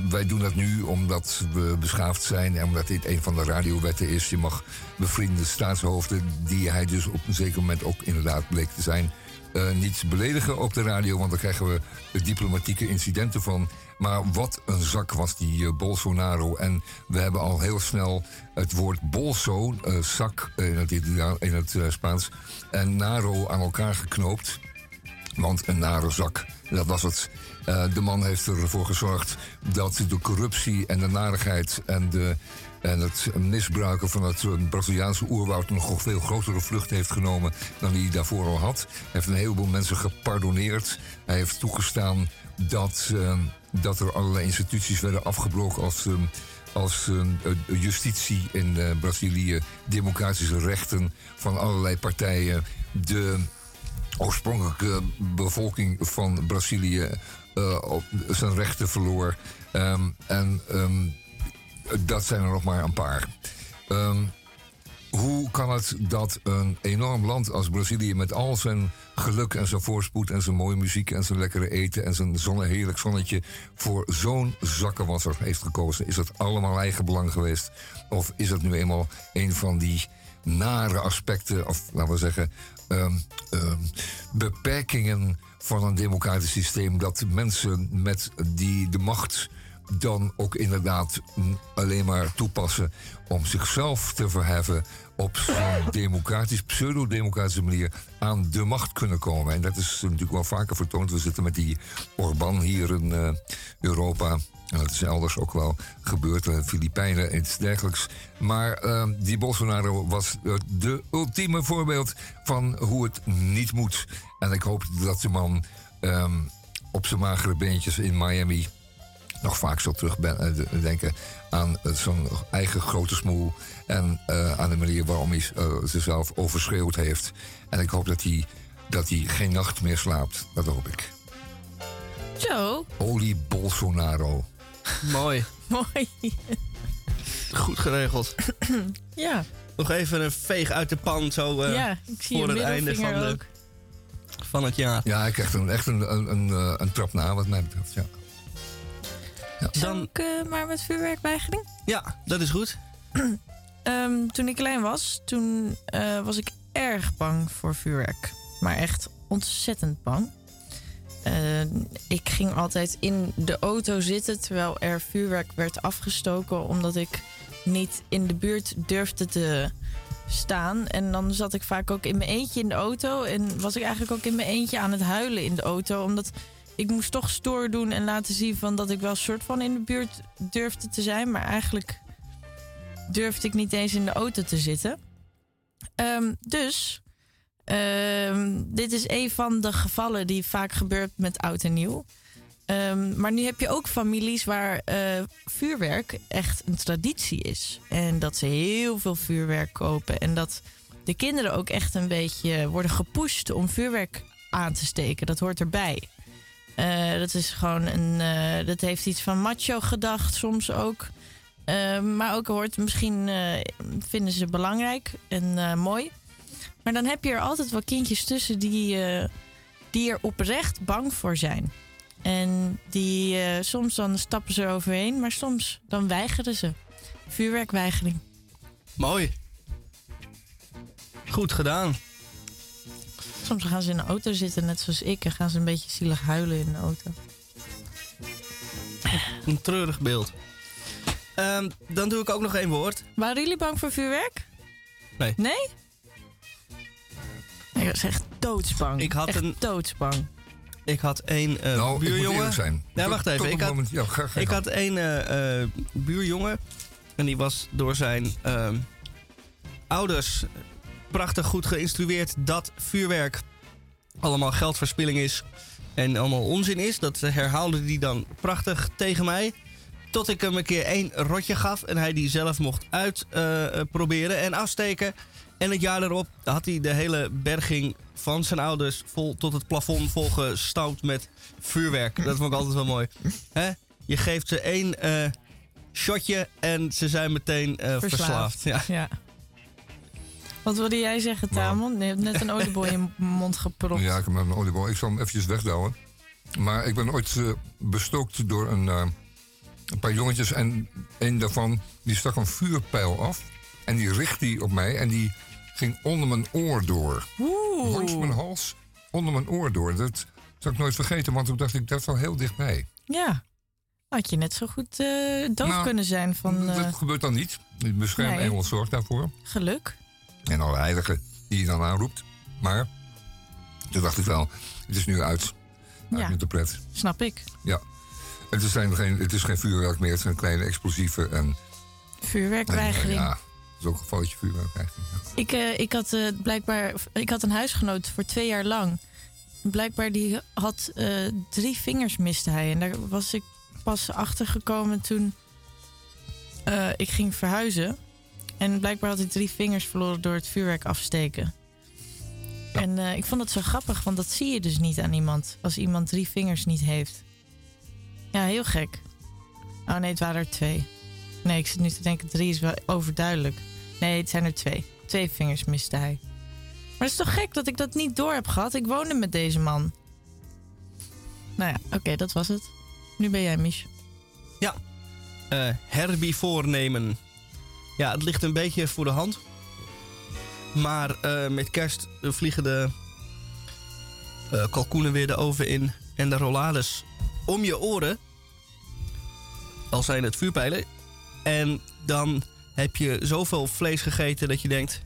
Wij doen dat nu omdat we beschaafd zijn en omdat dit een van de radiowetten is. Je mag bevriende staatshoofden, die hij dus op een zeker moment ook inderdaad bleek te zijn, uh, niet beledigen op de radio, want daar krijgen we diplomatieke incidenten van. Maar wat een zak was die uh, Bolsonaro. En we hebben al heel snel het woord bolso, uh, zak in het, in het Spaans, en naro aan elkaar geknoopt. Want een nare zak, dat was het. De man heeft ervoor gezorgd dat de corruptie en de narigheid en de En het misbruiken van het eh, Braziliaanse oerwoud nog veel grotere vlucht heeft genomen dan hij daarvoor al had. Hij heeft een heleboel mensen gepardoneerd. Hij heeft toegestaan dat, eh, dat er allerlei instituties werden afgebroken als, eh, als justitie in Brazilië, democratische rechten van allerlei partijen, de oorspronkelijke bevolking van Brazilië zijn rechten verloor. Ehm, en ehm, dat zijn er nog maar een paar. Ehm, hoe kan het dat een enorm land als Brazilië met al zijn geluk en zijn voorspoed en zijn mooie muziek en zijn lekkere eten en zijn zonne, heerlijk zonnetje voor zo'n zakkenwasser heeft gekozen? Is dat allemaal eigen belang geweest? Of is dat nu eenmaal een van die nare aspecten, of laten we zeggen, ehm, ehm, beperkingen van een democratisch systeem dat mensen met die de macht dan ook inderdaad alleen maar toepassen om zichzelf te verheffen op zo'n democratisch, pseudo-democratische manier aan de macht kunnen komen. En dat is natuurlijk wel vaker vertoond. We zitten met die Orbán hier in eh, Europa. En dat is elders ook wel gebeurd, in de Filipijnen en iets dergelijks. Maar eh, die Bolsonaro was uh, de ultieme voorbeeld van hoe het niet moet. En ik hoop dat de man ehm, op zijn magere beentjes in Miami nog vaak zal terugdenken aan uh, zijn eigen grote smoel. En uh, aan de manier waarom hij uh, zichzelf overschreeuwd heeft. En ik hoop dat hij, dat hij geen nacht meer slaapt. Dat hoop ik. Zo. Holy Bolsonaro. Mooi. Mooi. Goed geregeld. ja. Nog even een veeg uit de pan zo uh, ja, ik zie voor het einde van, de, van het jaar. Ja, ik krijg een, echt een, een, een, een trap na wat mij betreft. Ja. Ja. Dan ik, uh, maar met vuurwerkweigering? Ja, dat is goed. um, toen ik klein was, toen uh, was ik erg bang voor vuurwerk. Maar echt ontzettend bang. Uh, ik ging altijd in de auto zitten terwijl er vuurwerk werd afgestoken, omdat ik niet in de buurt durfde te staan. En dan zat ik vaak ook in mijn eentje in de auto. En was ik eigenlijk ook in mijn eentje aan het huilen in de auto. Omdat ik moest toch stoer doen en laten zien van dat ik wel soort van in de buurt durfde te zijn. Maar eigenlijk durfde ik niet eens in de auto te zitten. Um, dus um, dit is een van de gevallen die vaak gebeurt met oud en nieuw. Um, maar nu heb je ook families waar uh, vuurwerk echt een traditie is. En dat ze heel veel vuurwerk kopen. En dat de kinderen ook echt een beetje worden gepusht om vuurwerk aan te steken. Dat hoort erbij. Uh, dat is gewoon een. Uh, dat heeft iets van macho gedacht, soms ook. Uh, maar ook hoort misschien. vinden ze belangrijk en mooi. Maar dan heb je er altijd wel kindjes tussen die, die er oprecht bang voor zijn. En die soms dan stappen ze eroverheen, maar soms dan weigeren ze. Vuurwerkweigering. Mooi. Goed gedaan. Soms gaan ze in de auto zitten, net zoals ik, en gaan ze een beetje zielig huilen in de auto. Een treurig beeld. Um, dan doe ik ook nog één woord. Waren jullie bang voor vuurwerk? Nee. Nee? Ik was echt doodsbang. Ik had echt een doodsbang. Ik had één uh, nou, buurjongen. Ik zijn. Ja, wacht even. Ik had, moment, ja, ga, ga, ik had één uh, uh, buurjongen. En die was door zijn ehm, ouders prachtig goed geïnstrueerd dat vuurwerk allemaal geldverspilling is en allemaal onzin is. Dat herhaalde hij dan prachtig tegen mij. Tot ik hem een keer één rotje gaf en hij die zelf mocht uitproberen uh, en afsteken. En het jaar erop had hij de hele berging van zijn ouders vol tot het plafond volgestouwd met vuurwerk. Dat vond ik altijd wel mooi. Je geeft ze één uh, shotje en ze zijn meteen uh, verslaafd. verslaafd. Ja. ja. Wat wilde jij zeggen, Tamon? Je hebt net een oliebol in je mond gepropt. Ja, ik heb een oliebol. Ik zal hem eventjes wegdouwen. Maar ik ben ooit uh, bestookt door een, uh, een, paar jongetjes. En een daarvan die stak een vuurpijl af. En die richtte die op mij. En die ging onder mijn oor door. Oeh. Langs mijn hals, onder mijn oor door. Dat zal ik nooit vergeten, want toen dacht ik, dat wel heel dichtbij. Ja. Had je net zo goed uh, doof nou, kunnen zijn van... Dat gebeurt dan niet. De beschermengel nee. zorgt daarvoor. Geluk. En alle heiligen die je dan aanroept. Maar toen dacht ik wel, het is nu uit. uit Ja. met de pret. Snap ik. Ja. Het is, geen, het is geen vuurwerk meer, het zijn kleine explosieven. En Vuurwerkweigering. Ja, dat is ook een foutje vuurwerkweigering. ja. Ik, eh, ik had eh, blijkbaar. Ik had een huisgenoot voor twee jaar lang. Blijkbaar die had eh, drie vingers miste hij. En daar was ik pas achter gekomen toen ik ging verhuizen. En blijkbaar had hij drie vingers verloren door het vuurwerk afsteken. En eh, ik vond dat zo grappig, want dat zie je dus niet aan iemand. Als iemand drie vingers niet heeft. Ja, heel gek. Oh nee, het waren er twee. Nee, ik zit nu te denken, drie is wel overduidelijk. Nee, het zijn er twee. Twee vingers miste hij. Maar het is toch gek dat ik dat niet door heb gehad? Ik woonde met deze man. Nou ja, oké, dat was het. Nu ben jij, Mich. Eh herbivore nemen. Ja, het ligt een beetje voor de hand. Maar eh, met kerst vliegen de eh, kalkoenen weer de oven in. En de rollades om je oren. Al zijn het vuurpijlen. En dan heb je zoveel vlees gegeten dat je denkt...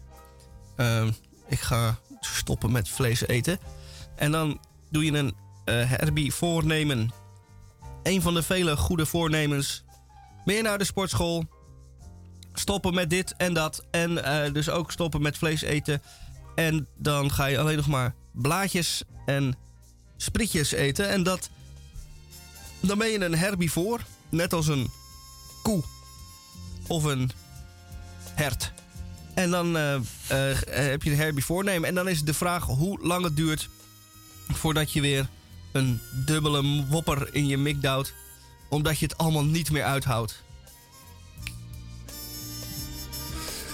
eh, ik ga stoppen met vlees eten. En dan doe je een eh herbivore nemen. Een van de vele goede voornemens meer naar de sportschool. Stoppen met dit en dat. En eh, dus ook stoppen met vlees eten. En dan ga je alleen nog maar blaadjes en sprietjes eten. En dat. Dan ben je een herbivoor. Net als een koe. Of een hert. En dan eh, eh, heb je een herbivoor nemen. En dan is de vraag hoe lang het duurt. voordat je weer een dubbele wopper in je mik duwt omdat je het allemaal niet meer uithoudt.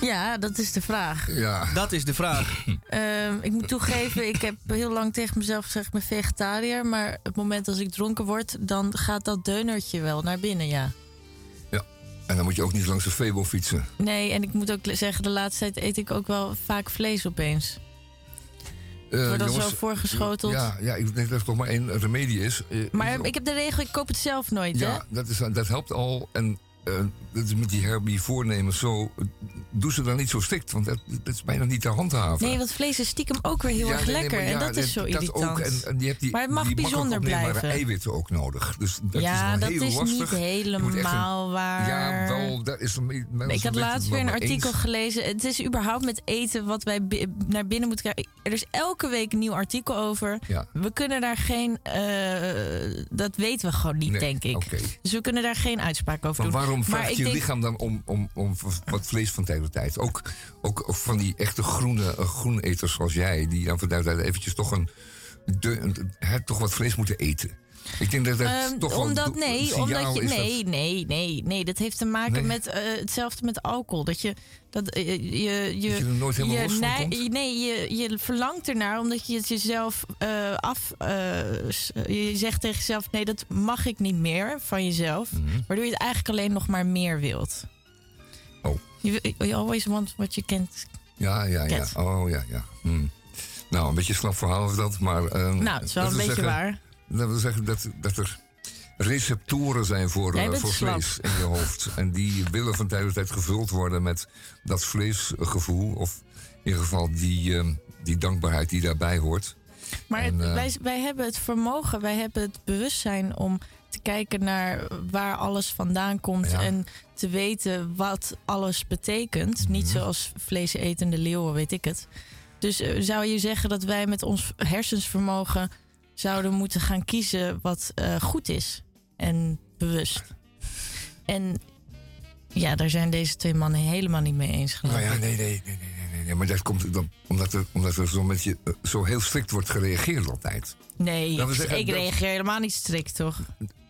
Ja, dat is de vraag. Ja, Dat is de vraag. Ehm, ik moet toegeven, ik heb heel lang tegen mezelf gezegd, ik ben vegetariër. Maar het moment als ik dronken word, dan gaat dat deunertje wel naar binnen, ja. en dan moet je ook niet langs de Febo fietsen. Nee, en ik moet ook zeggen, de laatste tijd eet ik ook wel vaak vlees opeens. Eh, Wordt dat zo voorgeschoteld? Ja, ja, ik denk dat er toch maar één remedie is. Eh, Maar ik heb de regel, ik koop het zelf nooit, hè? Ja, dat, is, dat helpt al. En dat is met die herbie voornemens zo. eh, Doe ze dan niet zo strikt, want dat, dat is bijna niet te handhaven. Nee, want vlees is stiekem ook weer heel Ja, erg nee, nee, lekker. en dat is zo dat irritant. Ook, en, en je hebt die, Maar het mag die bijzonder blijven. eiwitten ook nodig. Dus dat ja, is dat heel is lastig. niet een- helemaal waar. Ja, wel, dat is een, Ik had laatst weer een artikel gelezen. Het is überhaupt met eten wat wij naar binnen moeten krijgen. Er is elke week een nieuw artikel over. Ja. We kunnen daar geen. eh, dat weten we gewoon niet, Nee, denk ik. Dus we kunnen daar geen uitspraak over Maar doen. Waarom vraagt je denk, lichaam dan om, om, om wat vlees van tijd tot tijd? Ook, ook van die echte groene uh, groeneters zoals jij, die dan van tijd tot tijd eventjes toch, een, de, een- toch wat vlees moeten eten. Ik denk dat dat ehm, toch wel omdat een nee, omdat je is dat- nee, nee, nee, nee, dat heeft te maken Nee. met eh, hetzelfde met alcohol. Dat je dat eh, je je Dat je nooit helemaal je komt? nee, je, je verlangt ernaar omdat je het jezelf eh, af. je zegt tegen jezelf: nee, dat mag ik niet meer van jezelf. Mhm. Waardoor je het eigenlijk alleen nog maar meer wilt. Oh. You, you always want what you can't. Ja, ja, ja. Oh, ja, ja. Hm. Nou, een beetje slap verhaal is dat, maar... ehm, Nou, het is wel dat een beetje zeggen- waar. Dat wil zeggen dat, dat er receptoren zijn voor, eh, slap. vlees in je hoofd. En die willen van tijd tot tijd gevuld worden met dat vleesgevoel. Of in ieder geval die, ehm, die dankbaarheid die daarbij hoort. Maar En, eh, wij, wij hebben het vermogen, wij hebben het bewustzijn om te kijken naar waar alles vandaan komt. Ja. En te weten wat alles betekent. Niet Mhm. zoals vleesetende leeuwen, weet ik het. Dus eh, zou je zeggen dat wij met ons hersensvermogen zouden moeten gaan kiezen wat eh, goed is en bewust. En ja, daar zijn deze twee mannen helemaal niet mee eens. geloof Nou ja, nee, nee, nee, nee, nee. Maar dat komt dan omdat er, omdat er zo, met je, eh, zo heel strikt wordt gereageerd altijd. Nee, ik, zeggen ik dat- reageer helemaal niet strikt, toch?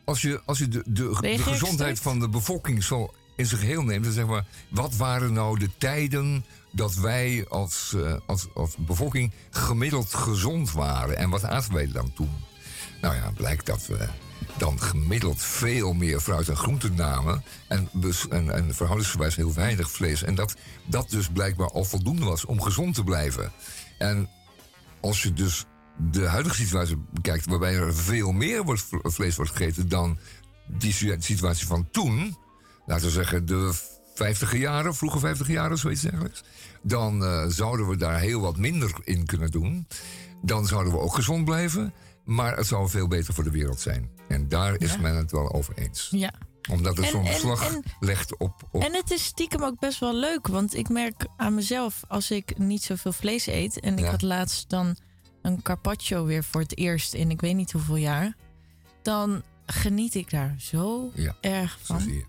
Als je, als je de, de, gezondheid van de bevolking zo in zijn geheel neemt, dan zeg maar, wat waren nou de tijden dat wij als, eh, als, als bevolking gemiddeld gezond waren? En wat aten wij dan toen? Nou ja, blijkt dat we dan gemiddeld veel meer fruit en groenten namen. En, bes- en, en verhoudingsgewijs heel weinig vlees. En dat dat dus blijkbaar al voldoende was om gezond te blijven. En als je dus de huidige situatie bekijkt, waarbij er veel meer wordt, vlees wordt gegeten dan die si- situatie van toen, laten we zeggen de vijftiger jaren, vroege vijftiger jaren, zoiets dergelijks, dan eh, zouden we daar heel wat minder in kunnen doen. Dan zouden we ook gezond blijven, maar het zou veel beter voor de wereld zijn. En daar is Ja. men het wel over eens. Ja, Omdat het zo'n en- legt op... op En het is stiekem ook best wel leuk. Want ik merk aan mezelf, als ik niet zoveel vlees eet. En ik had laatst dan een carpaccio weer voor het eerst in ik weet niet hoeveel jaar. Dan geniet ik daar zo ja, erg zo van. zie je.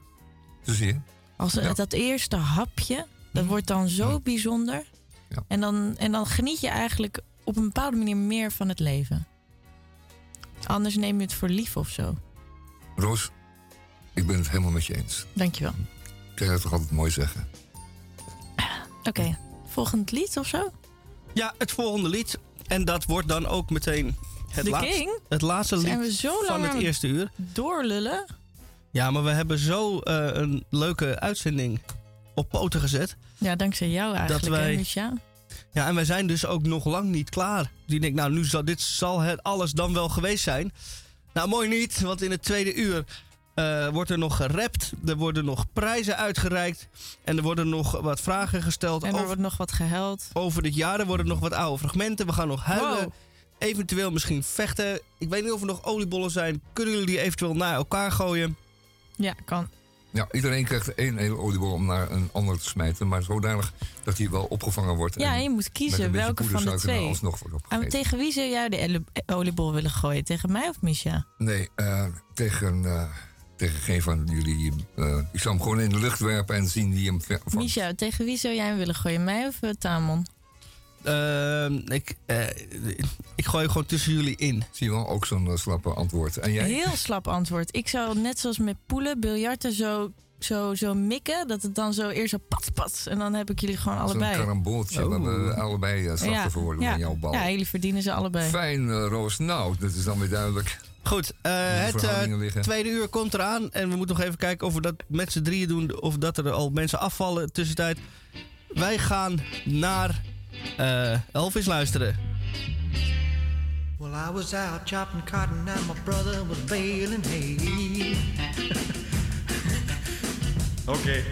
Zo zie je. Als Ja. Mhm. dat eerste hapje, dat wordt dan zo bijzonder. Ja. En, dan, en dan geniet je eigenlijk op een bepaalde manier meer van het leven. Anders neem je het voor lief of zo. Roos, ik ben het helemaal met je eens. Dankjewel. Ik kan het toch altijd mooi zeggen. Oké, volgend lied of zo? Ja, het volgende lied. En dat wordt dan ook meteen het, laatste, King? het laatste Zijn lied we zo van het eerste uur. doorlullen? Ja, maar we hebben zo eh, een leuke uitzending op poten gezet. Ja, dankzij jou eigenlijk, wij- hè, Misha? Ja, en wij zijn dus ook nog lang niet klaar. Die denkt, nou, nu zal, dit zal het alles dan wel geweest zijn. Nou, mooi niet, want in het tweede uur eh, wordt er nog gerapt. Er worden nog prijzen uitgereikt. En er worden nog wat vragen gesteld En er over, wordt nog wat gehuild. over dit jaar. Er worden nog wat oude fragmenten. We gaan nog huilen. Wow. Eventueel misschien vechten. Ik weet niet of er nog oliebollen zijn. Kunnen jullie die eventueel naar elkaar gooien? Ja, kan. Ja, iedereen krijgt één hele oliebol om naar een ander te smijten. Maar zodanig dat hij wel opgevangen wordt. Ja, en je moet kiezen welke van de twee. alsnog wordt opgegeten. tegen wie zou jij de oliebol willen gooien? Tegen mij of Misha? Nee, eh, tegen, eh, tegen geen van jullie. eh, ik zal hem gewoon in de lucht werpen en zien wie hem vangt. Misha, tegen wie zou jij hem willen gooien? Mij of Tamon? Ehm, ik, eh, ik gooi gewoon tussen jullie in. Zie je wel, ook zo'n eh, slappe antwoord. En jij? Heel slap antwoord. Ik zou net zoals met poelen, biljarten, zo, zo, zo mikken. Dat het dan zo eerst zo pat, pat. En dan heb ik jullie gewoon Zo'n allebei. karambooltje, dat we allebei eh, slachtoffer worden ja, van jouw bal. ja, jullie verdienen ze allebei. Fijn, eh, Roos. Nou, dat is dan weer duidelijk. Goed, eh, het eh, tweede uur komt eraan. En we moeten nog even kijken of we dat met z'n drieën doen. Of dat er al mensen afvallen tussentijd. Wij gaan naar eh, Elvis luisteren. Well, I was out chopping cotton and my brother was baling hay. okay.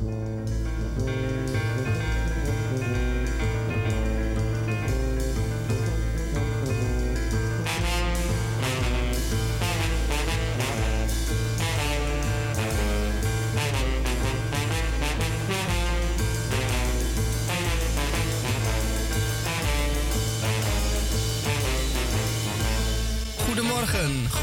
Thank you.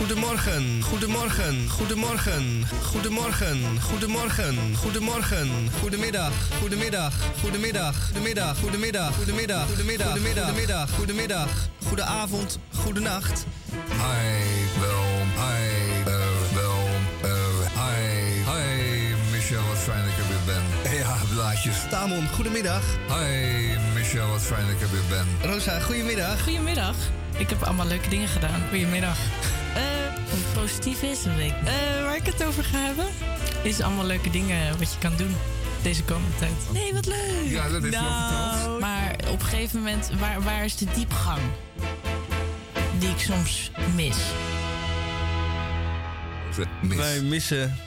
Goedemorgen, goedemorgen, goedemorgen, goedemorgen, goedemorgen, goedemorgen, goedemiddag, goedemiddag, goedemiddag, goedemiddag, goedemiddag, goedemiddag, goedemiddag, goedemiddag, goedemiddag, goedenavond, goedenacht. Hi, wel, hi, eh, wel, eh, hi, hi, Michel, wat fijn dat ik er weer ben. Ja, blaadjes. Tamon, goedemiddag. Hi, Michel, wat fijn dat ik er weer ben. Rosa, goedemiddag. Goedemiddag. Ik heb allemaal leuke dingen gedaan. Goedemiddag. Positief is, dat weet ik niet. Eh, waar ik het over ga hebben, is allemaal leuke dingen wat je kan doen deze komende tijd. Nee, wat leuk. Ja, dat al verteld. Maar op een gegeven moment, waar, waar is de diepgang? Die ik soms mis. Mis. Wij missen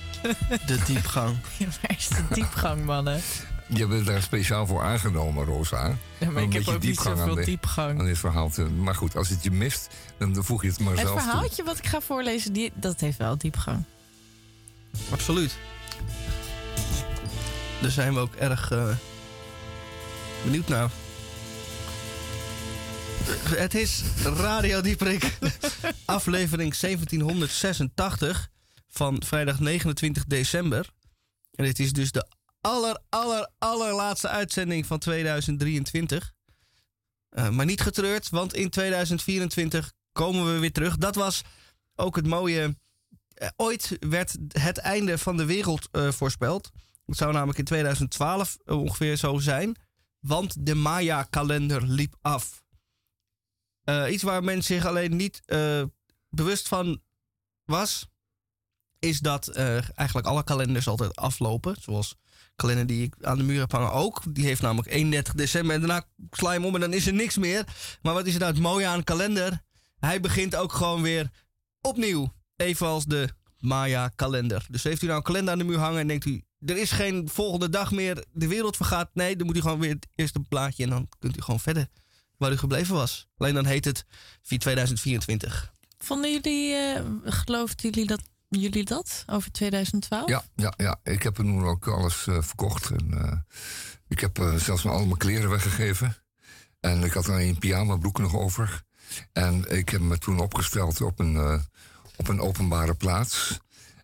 de diepgang. waar is de diepgang, mannen? Je bent daar speciaal voor aangenomen, Rosa. Ja, maar Een ik heb beetje ook niet diepgang zoveel aan diepgang. Aan dit verhaal te, maar goed, als het je mist, dan voeg je het maar Het zelf toe. verhaaltje wat ik ga voorlezen, die, dat heeft wel diepgang. Absoluut. Daar zijn we ook erg eh, benieuwd naar. Het is Radio Dieprik, aflevering 1786 van vrijdag 29 december. En dit is dus de aller, aller, allerlaatste uitzending van 2023. Eh, maar niet getreurd, want in 2024 komen we weer terug. Dat was ook het mooie eh, ooit werd het einde van de wereld eh, voorspeld. Het zou namelijk in 2012 ongeveer zo zijn. Want de Maya-kalender liep af. Iets waar men zich alleen niet bewust van was. Is dat eigenlijk alle kalenders altijd aflopen. Zoals kalender die ik aan de muur heb hangen ook. Die heeft namelijk 31 december. En daarna sla je hem om en dan is er niks meer. Maar wat is er nou het mooie aan een kalender? Hij begint ook gewoon weer opnieuw. Evenals de Maya-kalender. Dus heeft u nou een kalender aan de muur hangen en denkt u... er is geen volgende dag meer, de wereld vergaat. Nee, dan moet u gewoon weer het eerste plaatje... en dan kunt u gewoon verder waar u gebleven was. Alleen dan heet het 2024. Vonden jullie, eh geloofden jullie dat, jullie dat over 2012? Ja, ja, ja, ik heb er nu ook alles eh, verkocht. En, eh, ik heb eh, zelfs al mijn kleren weggegeven. En ik had alleen een pyjama broek nog over. En ik heb me toen opgesteld op een, op een openbare plaats.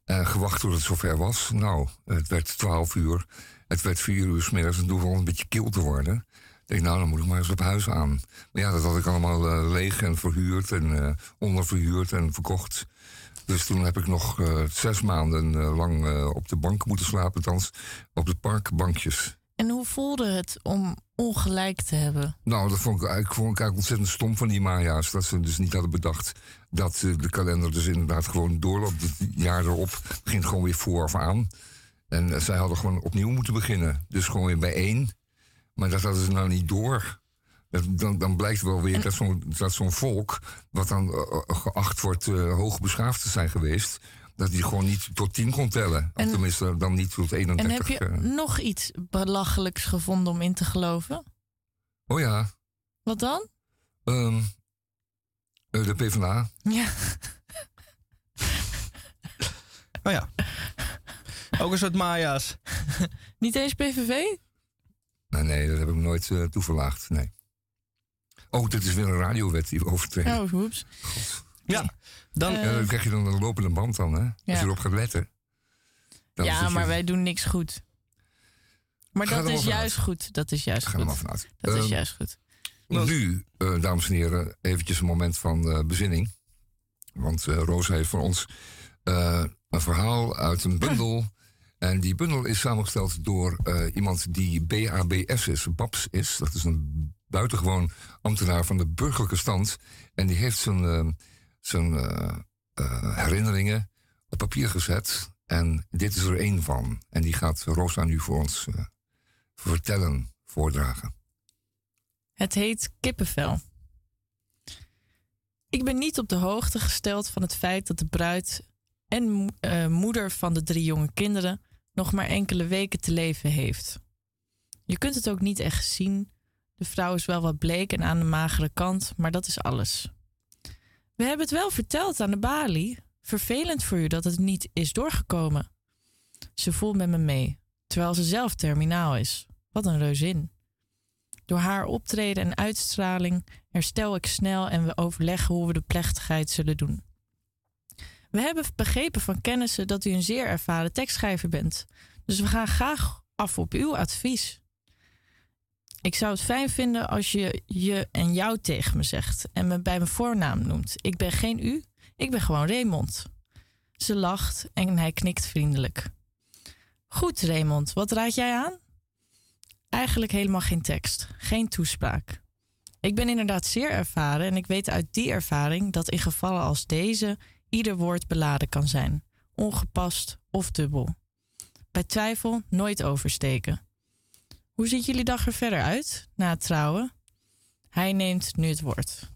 En gewacht tot het zover was. Nou, het werd 12 uur. Het werd 4 uur 's. En toen begon een beetje kil te worden. Ik denk, nou, dan moet ik maar eens op huis aan. Maar ja, dat had ik allemaal leeg en verhuurd en onderverhuurd en verkocht. Dus toen heb ik nog eh, zes maanden eh, lang eh, op de bank moeten slapen, althans op de parkbankjes. En hoe voelde het om ongelijk te hebben? Nou, dat vond ik, eigenlijk- vond ik eigenlijk ontzettend stom van die Maya's. Dat ze dus niet hadden bedacht dat de kalender dus inderdaad gewoon doorloopt. Het jaar erop begint gewoon weer vooraf aan. En zij hadden gewoon opnieuw moeten beginnen. Dus gewoon weer bij één. Maar dat hadden ze nou niet door. Dan, dan blijkt wel weer dat zo'n volk, wat dan eh, eh, geacht wordt eh, hoogbeschaafd te zijn geweest, dat die gewoon niet tot tien kon tellen. Of En- tenminste, dan niet tot 31. En heb je nog iets belachelijks gevonden om in te geloven? Oh ja, Wat dan? ehm, eh, de PvdA. Ja. Oh ja. Ook een soort Maya's. Niet eens PVV? Nee, nee, dat heb ik nooit eh, toeverlaagd. Nee. Oh, dit is weer een radiowet die we overtreden. Oh, hoeps. Ja, dan... Eh, Ja, dan krijg je dan een lopende band dan, hè? Als Ja. je erop gaat letten. Dan ja, je- maar wij doen niks goed. Maar Ga dat is juist goed. Dat is juist Ga maar goed. vanuit. Dat is Ehm, juist goed. Nu, eh, dames en heren, eventjes een moment van eh, bezinning. Want eh Roos heeft voor ons eh, een verhaal uit een bundel. En die bundel is samengesteld door eh, iemand die BABS is, BABS is. Dat is een buitengewoon ambtenaar van de burgerlijke stand. En die heeft zijn, eh, zijn eh, eh, herinneringen op papier gezet. En dit is er één van. En die gaat Rosa nu voor ons vertellen, voordragen. Het heet kippenvel. Ik ben niet op de hoogte gesteld van het feit dat de bruid en mo- moeder van de drie jonge kinderen nog maar enkele weken te leven heeft. Je kunt het ook niet echt zien. De vrouw is wel wat bleek en aan de magere kant, maar dat is alles. We hebben het wel verteld aan de balie. Vervelend voor u dat het niet is doorgekomen. Ze voelt met me mee, terwijl ze zelf terminaal is. Wat een reuzin. Door haar optreden en uitstraling herstel ik snel en we overleggen hoe we de plechtigheid zullen doen. We hebben begrepen van kennissen dat u een zeer ervaren tekstschrijver bent, dus we gaan graag af op uw advies. Ik zou het fijn vinden als je je en jou tegen me zegt en me bij mijn voornaam noemt. Ik ben geen u, ik ben gewoon Raymond. Ze lacht en hij knikt vriendelijk. Goed, Raymond, wat raad jij aan? Eigenlijk helemaal geen tekst, geen toespraak. Ik ben inderdaad zeer ervaren en ik weet uit die ervaring dat in gevallen als deze ieder woord beladen kan zijn, ongepast of dubbel. Bij twijfel nooit oversteken. Hoe ziet jullie dag er verder uit na het trouwen? Hij neemt nu het woord.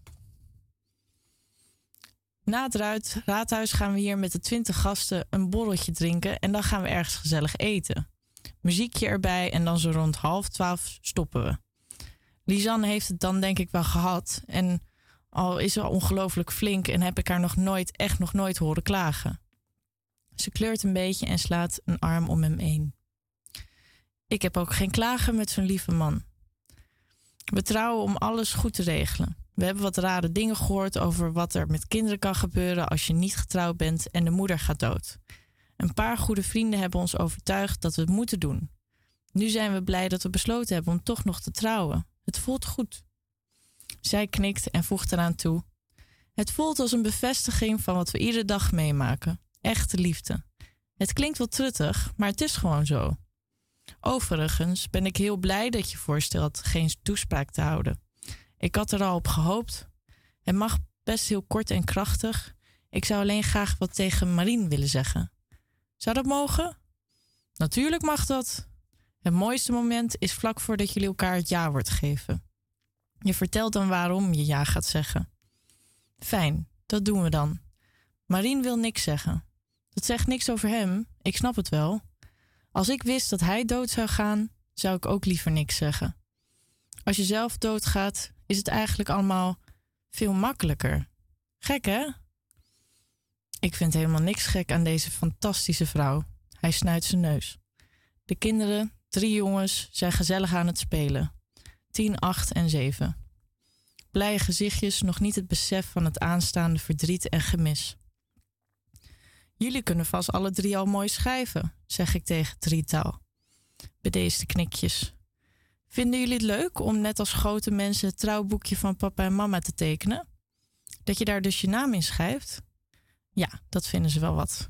Na het raadhuis gaan we hier met de twintig gasten een borreltje drinken en dan gaan we ergens gezellig eten. Muziekje erbij en dan zo rond half twaalf stoppen we. Lisanne heeft het dan denk ik wel gehad en al is ze ongelooflijk flink en heb ik haar nog nooit, echt nog nooit horen klagen. Ze kleurt een beetje en slaat een arm om hem heen. Ik heb ook geen klagen met zo'n lieve man. We trouwen om alles goed te regelen. We hebben wat rare dingen gehoord over wat er met kinderen kan gebeuren als je niet getrouwd bent en de moeder gaat dood. Een paar goede vrienden hebben ons overtuigd dat we het moeten doen. Nu zijn we blij dat we besloten hebben om toch nog te trouwen. Het voelt goed. Zij knikt en voegt eraan toe. Het voelt als een bevestiging van wat we iedere dag meemaken. Echte liefde. Het klinkt wel truttig, maar het is gewoon zo. Overigens ben ik heel blij dat je voorstelt geen toespraak te houden. Ik had er al op gehoopt. Het mag best heel kort en krachtig. Ik zou alleen graag wat tegen Marien willen zeggen. Zou dat mogen? Natuurlijk mag dat. Het mooiste moment is vlak voordat jullie elkaar het ja wordt geven. Je vertelt dan waarom je ja gaat zeggen. Fijn, dat doen we dan. Marien wil niks zeggen. Dat zegt niks over hem, ik snap het wel. Als ik wist dat hij dood zou gaan, zou ik ook liever niks zeggen. Als je zelf doodgaat, is het eigenlijk allemaal veel makkelijker. Gek hè? Ik vind helemaal niks gek aan deze fantastische vrouw. Hij snuit zijn neus. De kinderen, drie jongens, zijn gezellig aan het spelen. 10, 8 en 7. Blije gezichtjes, nog niet het besef van het aanstaande verdriet en gemis. Jullie kunnen vast alle drie al mooi schrijven, zeg ik tegen het drietal. Bedeesde knikjes. Vinden jullie het leuk om net als grote mensen het trouwboekje van papa en mama te tekenen? Dat je daar dus je naam in schrijft? Ja, dat vinden ze wel wat.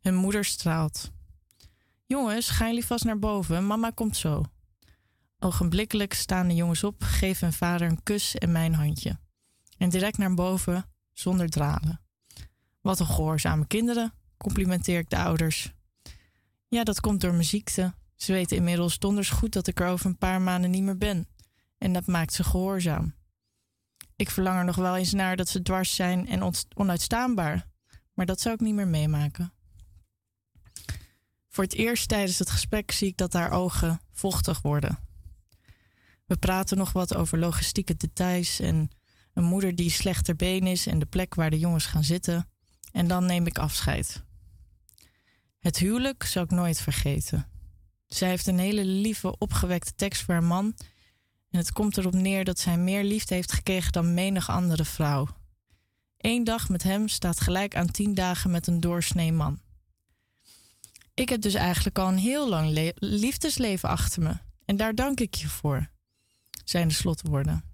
Hun moeder straalt. Jongens, gaan jullie vast naar boven, mama komt zo. Ogenblikkelijk staan de jongens op, geven hun vader een kus en mijn handje. En direct naar boven, zonder dralen. Wat een gehoorzame kinderen, complimenteer ik de ouders. Ja, dat komt door mijn ziekte. Ze weten inmiddels donders goed dat ik er over een paar maanden niet meer ben. En dat maakt ze gehoorzaam. Ik verlang er nog wel eens naar dat ze dwars zijn en onuitstaanbaar. Maar dat zou ik niet meer meemaken. Voor het eerst tijdens het gesprek zie ik dat haar ogen vochtig worden. We praten nog wat over logistieke details en een moeder die slechter been is en de plek waar de jongens gaan zitten. En dan neem ik afscheid. Het huwelijk zal ik nooit vergeten. Zij heeft een hele lieve, opgewekte tekst voor haar man. En het komt erop neer dat zij meer liefde heeft gekregen dan menig andere vrouw. Eén dag met hem staat gelijk aan tien dagen met een doorsnee man. Ik heb dus eigenlijk al een heel lang liefdesleven achter me. En daar dank ik je voor, zijn de slotwoorden.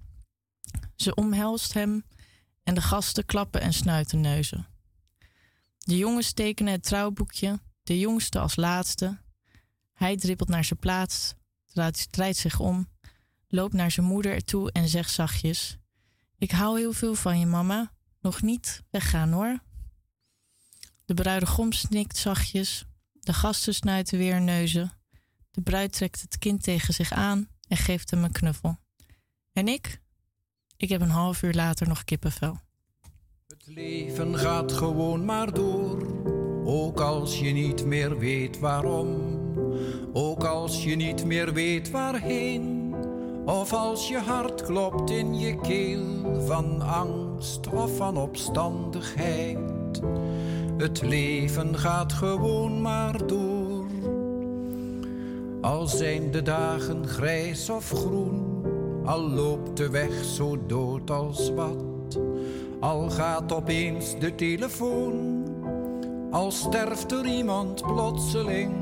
Ze omhelst hem en de gasten klappen en snuiten neuzen. De jongens tekenen het trouwboekje, de jongste als laatste. Hij dribbelt naar zijn plaats, draait zich om, loopt naar zijn moeder toe en zegt zachtjes: Ik hou heel veel van je, mama. Nog niet weggaan hoor. De bruidegom snikt zachtjes, de gasten snuiten weer neuzen. De bruid trekt het kind tegen zich aan en geeft hem een knuffel. En ik? Ik heb een half uur later nog kippenvel. Het leven gaat gewoon maar door, ook als je niet meer weet waarom. Ook als je niet meer weet waarheen, of als je hart klopt in je keel van angst of van opstandigheid. Het leven gaat gewoon maar door. Al zijn de dagen grijs of groen, al loopt de weg zo dood als wat. Al gaat opeens de telefoon, al sterft er iemand plotseling,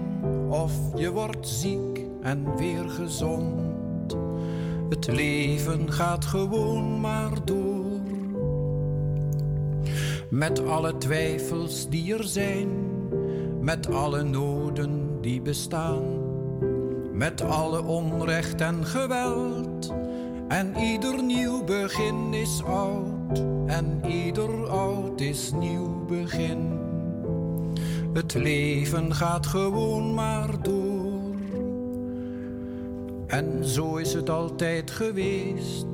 of je wordt ziek en weer gezond. Het leven gaat gewoon maar door. Met alle twijfels die er zijn, met alle noden die bestaan, met alle onrecht en geweld. En ieder nieuw begin is oud, en ieder oud is nieuw begin. Het leven gaat gewoon maar door. En zo is het altijd geweest,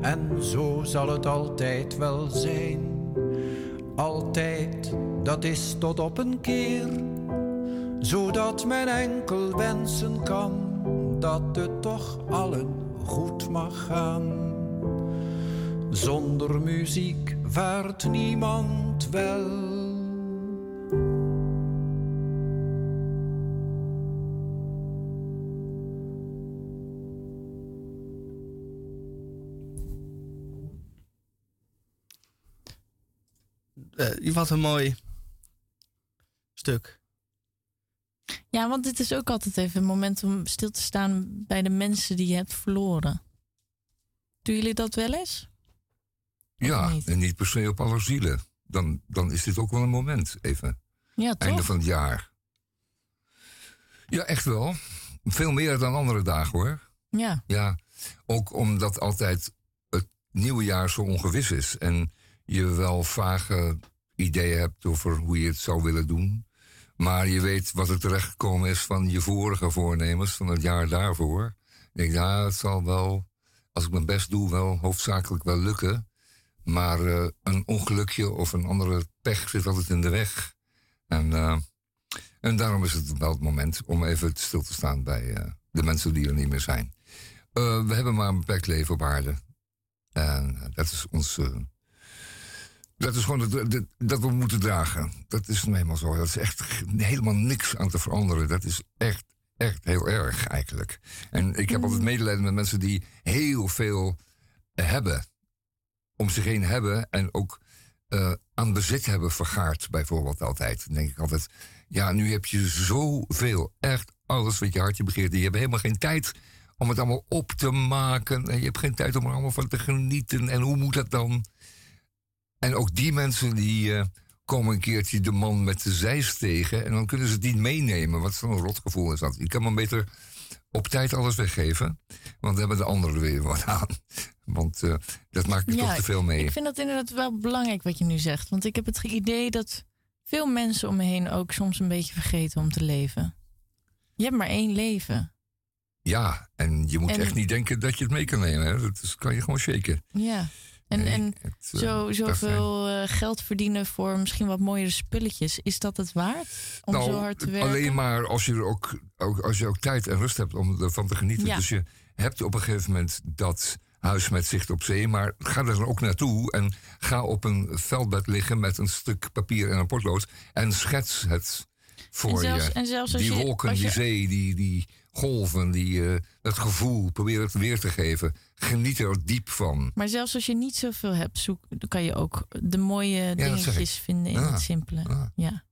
en zo zal het altijd wel zijn. Altijd, dat is tot op een keer, zodat men enkel wensen kan dat het toch allen goed mag gaan. Zonder muziek vaart niemand wel. Eh, wat een mooi stuk. Ja, want dit is ook altijd even een moment om stil te staan bij de mensen die je hebt verloren. Doen jullie dat wel eens? Ja, niet? en niet per se op alle zielen. Dan, dan is dit ook wel een moment, even. Ja, toch? Einde van het jaar. Ja, echt wel. Veel meer dan andere dagen hoor. Ja. Ja, ook omdat altijd het nieuwe jaar zo ongewis is. En je wel vage ideeën hebt over hoe je het zou willen doen. Maar je weet wat er terechtgekomen is van je vorige voornemens, van het jaar daarvoor. Ik denk, ja, het zal wel, als ik mijn best doe, wel hoofdzakelijk wel lukken. Maar eh, een ongelukje of een andere pech zit altijd in de weg. En, eh, en daarom is het wel het moment om even stil te staan bij eh, de mensen die er niet meer zijn. We hebben maar een beperkt leven op aarde. En dat is ons. dat is gewoon dat we moeten dragen. Dat is nou eenmaal zo. Dat is echt helemaal niks aan te veranderen. Dat is echt, echt heel erg eigenlijk. En ik heb altijd medelijden met mensen die heel veel hebben. Om zich heen hebben en ook eh, aan bezit hebben vergaard, bijvoorbeeld altijd. Dan denk ik altijd, ja, nu heb je zoveel, echt alles wat je hartje begeert. Je hebt helemaal geen tijd om het allemaal op te maken. En je hebt geen tijd om er allemaal van te genieten. En hoe moet dat dan? En ook die mensen die eh, komen een keertje de man met de zeis tegen. En dan kunnen ze het niet meenemen. Wat zo'n rotgevoel is dat. Je kan maar beter op tijd alles weggeven. Want dan hebben de anderen er weer wat aan. Want eh, dat maakt er toch te veel mee. Ik vind dat inderdaad wel belangrijk wat je nu zegt. Want ik heb het idee dat veel mensen om me heen ook soms een beetje vergeten om te leven. Je hebt maar één leven. Ja, en je moet En- echt niet denken dat je het mee kan nemen. Hè. Dat is, kan je gewoon shaken. Ja. En, Nee, en het, eh, zo, zoveel eh, geld verdienen voor misschien wat mooiere spulletjes. Is dat het waard? Om nou, zo hard te werken? alleen maar als je, er ook, ook, als je ook tijd en rust hebt om ervan te genieten. Ja. Dus je hebt op een gegeven moment dat huis met zicht op zee. Maar ga er dan ook naartoe en ga op een veldbed liggen met een stuk papier en een potlood. En schets het voor En zelfs- je. en zelfs als die je- wolken, als die je- zee, die, die golven, die, eh, dat gevoel. Probeer het weer te geven. Geniet er diep van. Maar zelfs als je niet zoveel hebt, zoek, dan kan je ook de mooie dingetjes ik. vinden in Ah, het simpele. ah. Ja.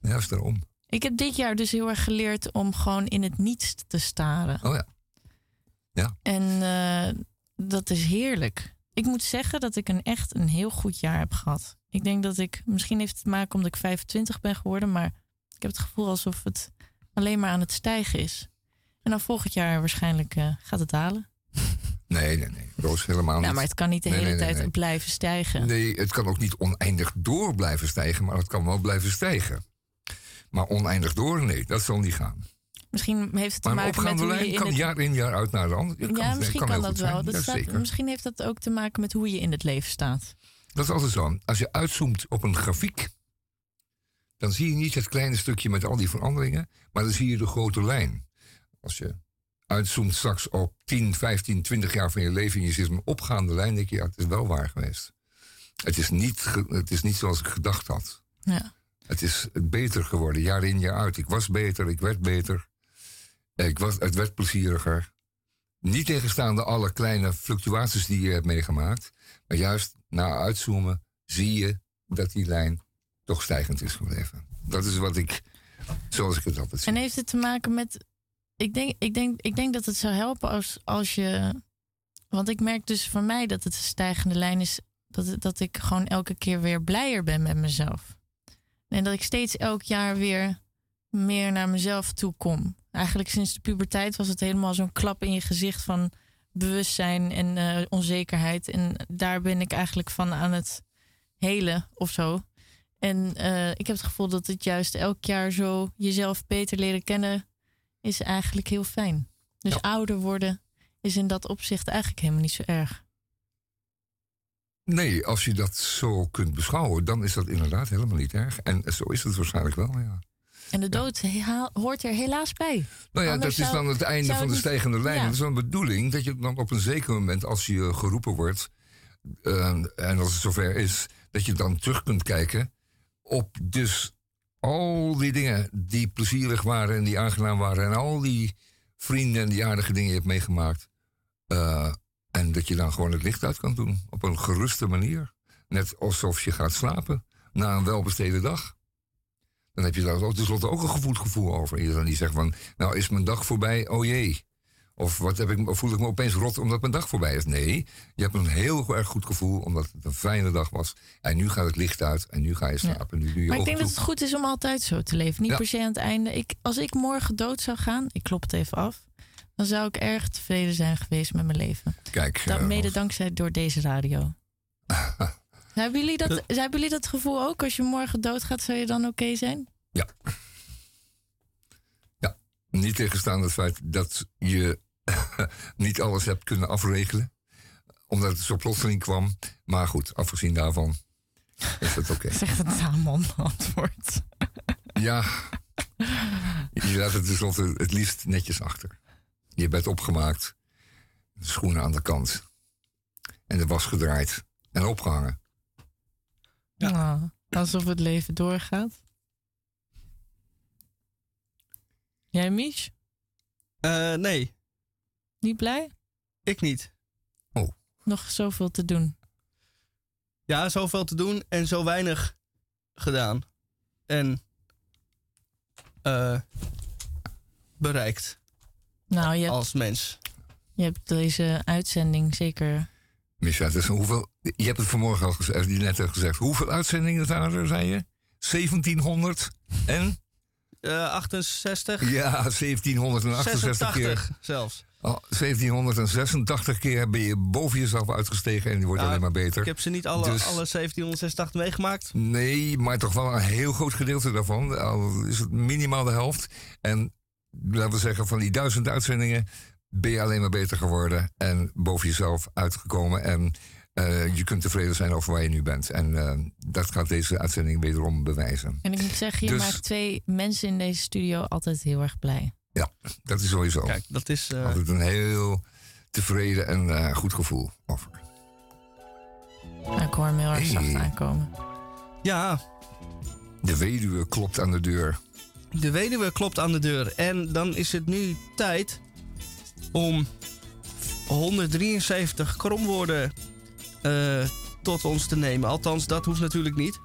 Juist daarom. Ik heb dit jaar dus heel erg geleerd om gewoon in het niets te staren. Oh ja. Ja. En eh, dat is heerlijk. Ik moet zeggen dat ik een echt een heel goed jaar heb gehad. Ik denk dat ik, misschien heeft het te maken omdat ik 25 ben geworden, maar ik heb het gevoel alsof het alleen maar aan het stijgen is. En dan volgend jaar waarschijnlijk eh, gaat het dalen. Nee, nee, nee. Roos helemaal niet. Nou, maar het kan niet de Nee, hele nee, tijd nee. blijven stijgen. Nee, het kan ook niet oneindig door blijven stijgen, maar het kan wel blijven stijgen. Maar oneindig door, nee, dat zal niet gaan. Misschien heeft het te Maar maken met opgaande je lijn in kan het... jaar in jaar uit naar de andere. Het ja, kan, misschien kan, dat wel. zijn. Dat Ja, staat- zeker. misschien heeft dat ook te maken met hoe je in het leven staat. Dat is altijd zo. Als je uitzoomt op een grafiek, dan zie je niet het kleine stukje met al die veranderingen, maar dan zie je de grote lijn. Als je uitzoomt straks op 10, 15, 20 jaar van je leven en je ziet een opgaande lijn, denk je, ja, het is wel waar geweest. Het is niet, het is niet zoals ik gedacht had. Ja. Het is beter geworden, jaar in, jaar uit. Ik was beter, ik werd beter. Ik was, het werd plezieriger. Niet tegenstaande alle kleine fluctuaties die je hebt meegemaakt. Maar juist na uitzoomen zie je dat die lijn toch stijgend is gebleven. Dat is wat ik, zoals ik het altijd zie. En heeft het te maken met. Ik denk, ik denk, ik denk dat het zou helpen als, als je. Want ik merk dus van mij dat het een stijgende lijn is. Dat, dat ik gewoon elke keer weer blijer ben met mezelf. En dat ik steeds elk jaar weer meer naar mezelf toe kom. Eigenlijk sinds de puberteit was het helemaal zo'n klap in je gezicht van bewustzijn en eh, onzekerheid. En daar ben ik eigenlijk van aan het helen of zo. En eh, ik heb het gevoel dat het juist elk jaar zo jezelf beter leren kennen is eigenlijk heel fijn. Dus ouder worden is in dat opzicht eigenlijk helemaal niet zo erg. Nee, als je dat zo kunt beschouwen, dan is dat inderdaad helemaal niet erg. En zo is het waarschijnlijk wel, ja. En de dood hoort er helaas bij. Nou ja, Anders dat is dan het einde van de stijgende lijn. Ja. Dat is dan de bedoeling dat je dan op een zeker moment, als je geroepen wordt, eh, en als het zover is, dat je dan terug kunt kijken op dus al die dingen die plezierig waren en die aangenaam waren en al die vrienden en die aardige dingen je hebt meegemaakt. Eh, en dat je dan gewoon het licht uit kan doen op een geruste manier. Net alsof je gaat slapen na een welbesteden dag. Dan heb je daar ook tenslotte ook een gevoeld gevoel over. Iedereen die zegt van, nou is mijn dag voorbij, oh jee. Of wat heb ik, voel ik me opeens rot omdat mijn dag voorbij is? Nee, je hebt een heel erg goed gevoel omdat het een fijne dag was. En nu gaat het licht uit en nu ga je slapen. Nu doe je Maar ik denk dat het goed is om altijd zo te leven. Niet Ja. per se aan het einde. Ik, als ik morgen dood zou gaan, ik klop het even af, dan zou ik erg tevreden zijn geweest met mijn leven. Kijk, Dat eh, mede dankzij door deze radio. hebben, jullie dat, hebben jullie dat gevoel ook? Als je morgen doodgaat, zou je dan oké zijn? Ja. Ja, niet tegenstaan het feit dat je niet alles hebt kunnen afregelen. Omdat het zo plotseling kwam. Maar goed, afgezien daarvan is het oké. Zeg het Tamon antwoord. Ja, je laat het tenslotte het liefst netjes achter. Je bed opgemaakt, de schoenen aan de kant. En de was gedraaid en opgehangen. Ah, alsof het leven doorgaat. Jij, Mich? Eh, nee, Niet blij? ik niet. Nog zoveel te doen. Ja, zoveel te doen en zo weinig gedaan. En eh, bereikt Nou, je hebt, als mens. je hebt deze uitzending zeker... Misha, dus hoeveel, je hebt het vanmorgen al gezegd, die net al gezegd. Hoeveel uitzendingen waren er, zei je? 1700 en? Eh 68, Ja, 1768 keer. 86 zelfs. Oh, 1786 keer ben je boven jezelf uitgestegen en die wordt alleen maar beter. Ik heb ze niet alle, Dus- alle 1786 meegemaakt. Nee, maar toch wel een heel groot gedeelte daarvan. Al is het minimaal de helft. En laten we zeggen, van die duizend uitzendingen ben je alleen maar beter geworden. En boven jezelf uitgekomen. En eh, je kunt tevreden zijn over waar je nu bent. En eh, dat gaat deze uitzending wederom bewijzen. En ik moet zeggen, je Dus- maakt twee mensen in deze studio altijd heel erg blij. Ja, dat is sowieso. Kijk, dat is... eh, Altijd een heel tevreden en eh, goed gevoel over. Nou, ik hoor hem heel erg zacht aankomen. ja, De weduwe klopt aan de deur. de weduwe klopt aan de deur. En dan is het nu tijd om 173 kromwoorden eh, tot ons te nemen. Althans, dat hoeft natuurlijk niet.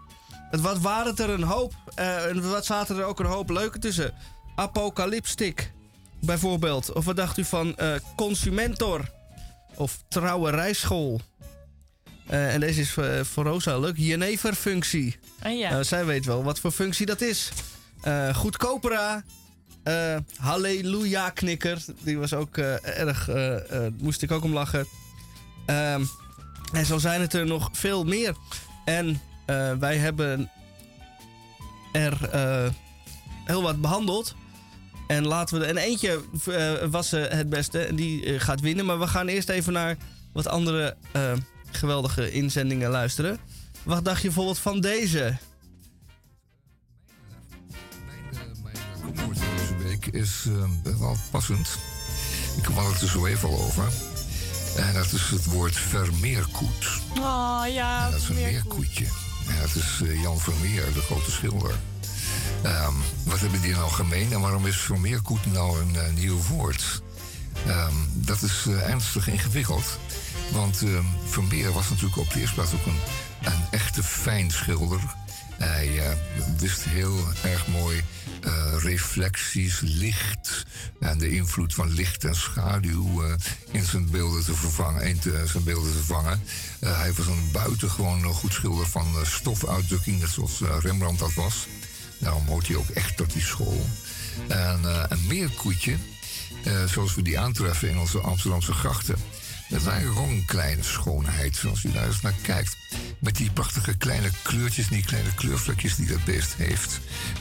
Wat waren het er een hoop? eh, en wat zaten er ook een hoop leuke tussen? Apocalypstic, bijvoorbeeld. Of wat dacht u van eh, Consumentor? Of Trouwe Rijschool? Eh, en deze is voor, voor Rosa leuk. Jeneverfunctie. En ja, zij weet wel wat voor functie dat is. Goedkopera. Eh Halleluja knikker. Die was ook eh, erg. eh, eh, moest ik ook om lachen. Ehm, en zo zijn het er nog veel meer. En eh, wij hebben er eh, heel wat behandeld. En laten we. En eentje eh, was eh, het beste. En die eh, gaat winnen. Maar we gaan eerst even naar wat andere eh, geweldige inzendingen luisteren. Wat dacht je bijvoorbeeld van deze? Mijn, mijn is eh, wel passend. Ik had het er zo even al over. En dat is het woord vermeerkoet. Oh ja, dat is een meerkoetje. Ja, dat is eh, Jan Vermeer, de grote schilder. Ehm, wat hebben die nou gemeen en waarom is vermeerkoet nou een eh, nieuw woord? Ehm, dat is eh, ernstig ingewikkeld. Want ehm, Vermeer was natuurlijk op de eerste plaats ook een, een echte fijn schilder. Hij eh, wist heel erg mooi eh, reflecties, licht en de invloed van licht en schaduw eh, in zijn beelden te vervangen. In te- zijn beelden te vervangen. Eh, hij was een buitengewoon goed schilder van stofuitdrukking, net zoals Rembrandt dat was. Daarom hoort hij ook echt tot die school. En een meerkoetje, zoals we die aantreffen in onze Amsterdamse grachten. Dat eigenlijk ook een kleine schoonheid, als u daar eens naar kijkt. Met die prachtige kleine kleurtjes, die kleine kleurvlekjes die dat beest heeft.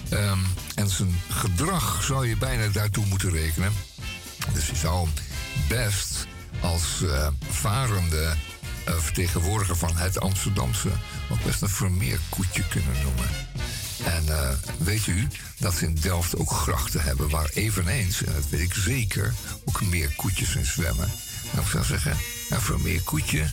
Ehm, en zijn gedrag zou je bijna daartoe moeten rekenen. Dus je zou best als eh, varende eh, vertegenwoordiger van het Amsterdamse ook best een vermeerkoetje kunnen noemen. En eh, weet u dat ze in Delft ook grachten hebben waar eveneens, en dat weet ik zeker, ook meer koetjes in zwemmen. Nou, ik zou zeggen, nou, voor een meer koetje,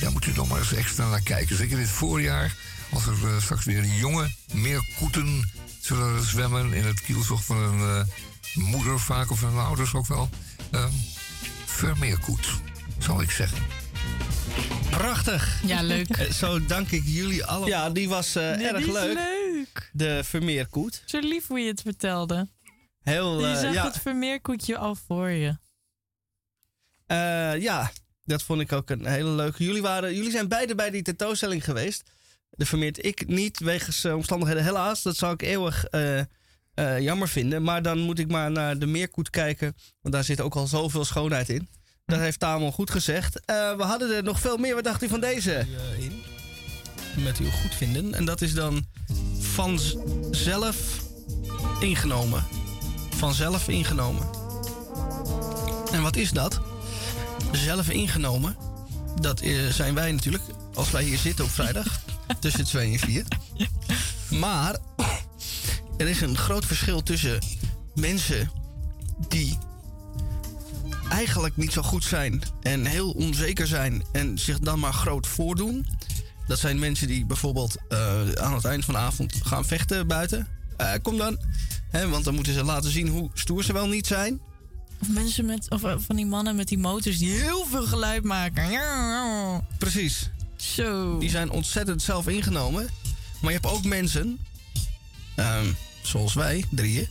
daar moet u nog maar eens extra naar kijken. Zeker dit voorjaar, als er eh, straks weer jonge meer koeten zullen zwemmen in het kielzog van een eh, moeder vaak of een ouders ook wel. Ehm vermeerkoet, zal ik zeggen. Prachtig. Ja, leuk. Eh, Zo dank ik jullie allemaal. Ja, die was eh, erg die is leuk. leuk. De Vermeerkoet. Zo lief hoe je het vertelde. Heel, je eh, zag ja, het vermeerkoetje al voor je. Eh, ja, dat vond ik ook een hele leuke. Jullie, waren, jullie zijn beide bij die tentoonstelling geweest. De Vermeerd ik niet, wegens eh, omstandigheden helaas. Dat zou ik eeuwig eh, jammer vinden. Maar dan moet ik maar naar de Meerkoet kijken. Want daar zit ook al zoveel schoonheid in. Dat heeft Tamon goed gezegd. We hadden er nog veel meer. Wat dacht u van deze? Met uw goedvinden. En dat is dan vanzelf ingenomen. Vanzelf ingenomen. En wat is dat? Zelf ingenomen. Dat eh, zijn wij natuurlijk. Als wij hier zitten op vrijdag. tussen 2 en 4. Maar er is een groot verschil tussen mensen die eigenlijk niet zo goed zijn en heel onzeker zijn en zich dan maar groot voordoen. Dat zijn mensen die bijvoorbeeld eh, aan het eind van de avond gaan vechten buiten. Eh, kom dan. Hè, want dan moeten ze laten zien hoe stoer ze wel niet zijn. Of mensen met, of eh, van die mannen met die motors die heel veel geluid maken. Precies. Zo. Die zijn ontzettend zelf ingenomen. Maar je hebt ook mensen, ehm, zoals wij, drieën.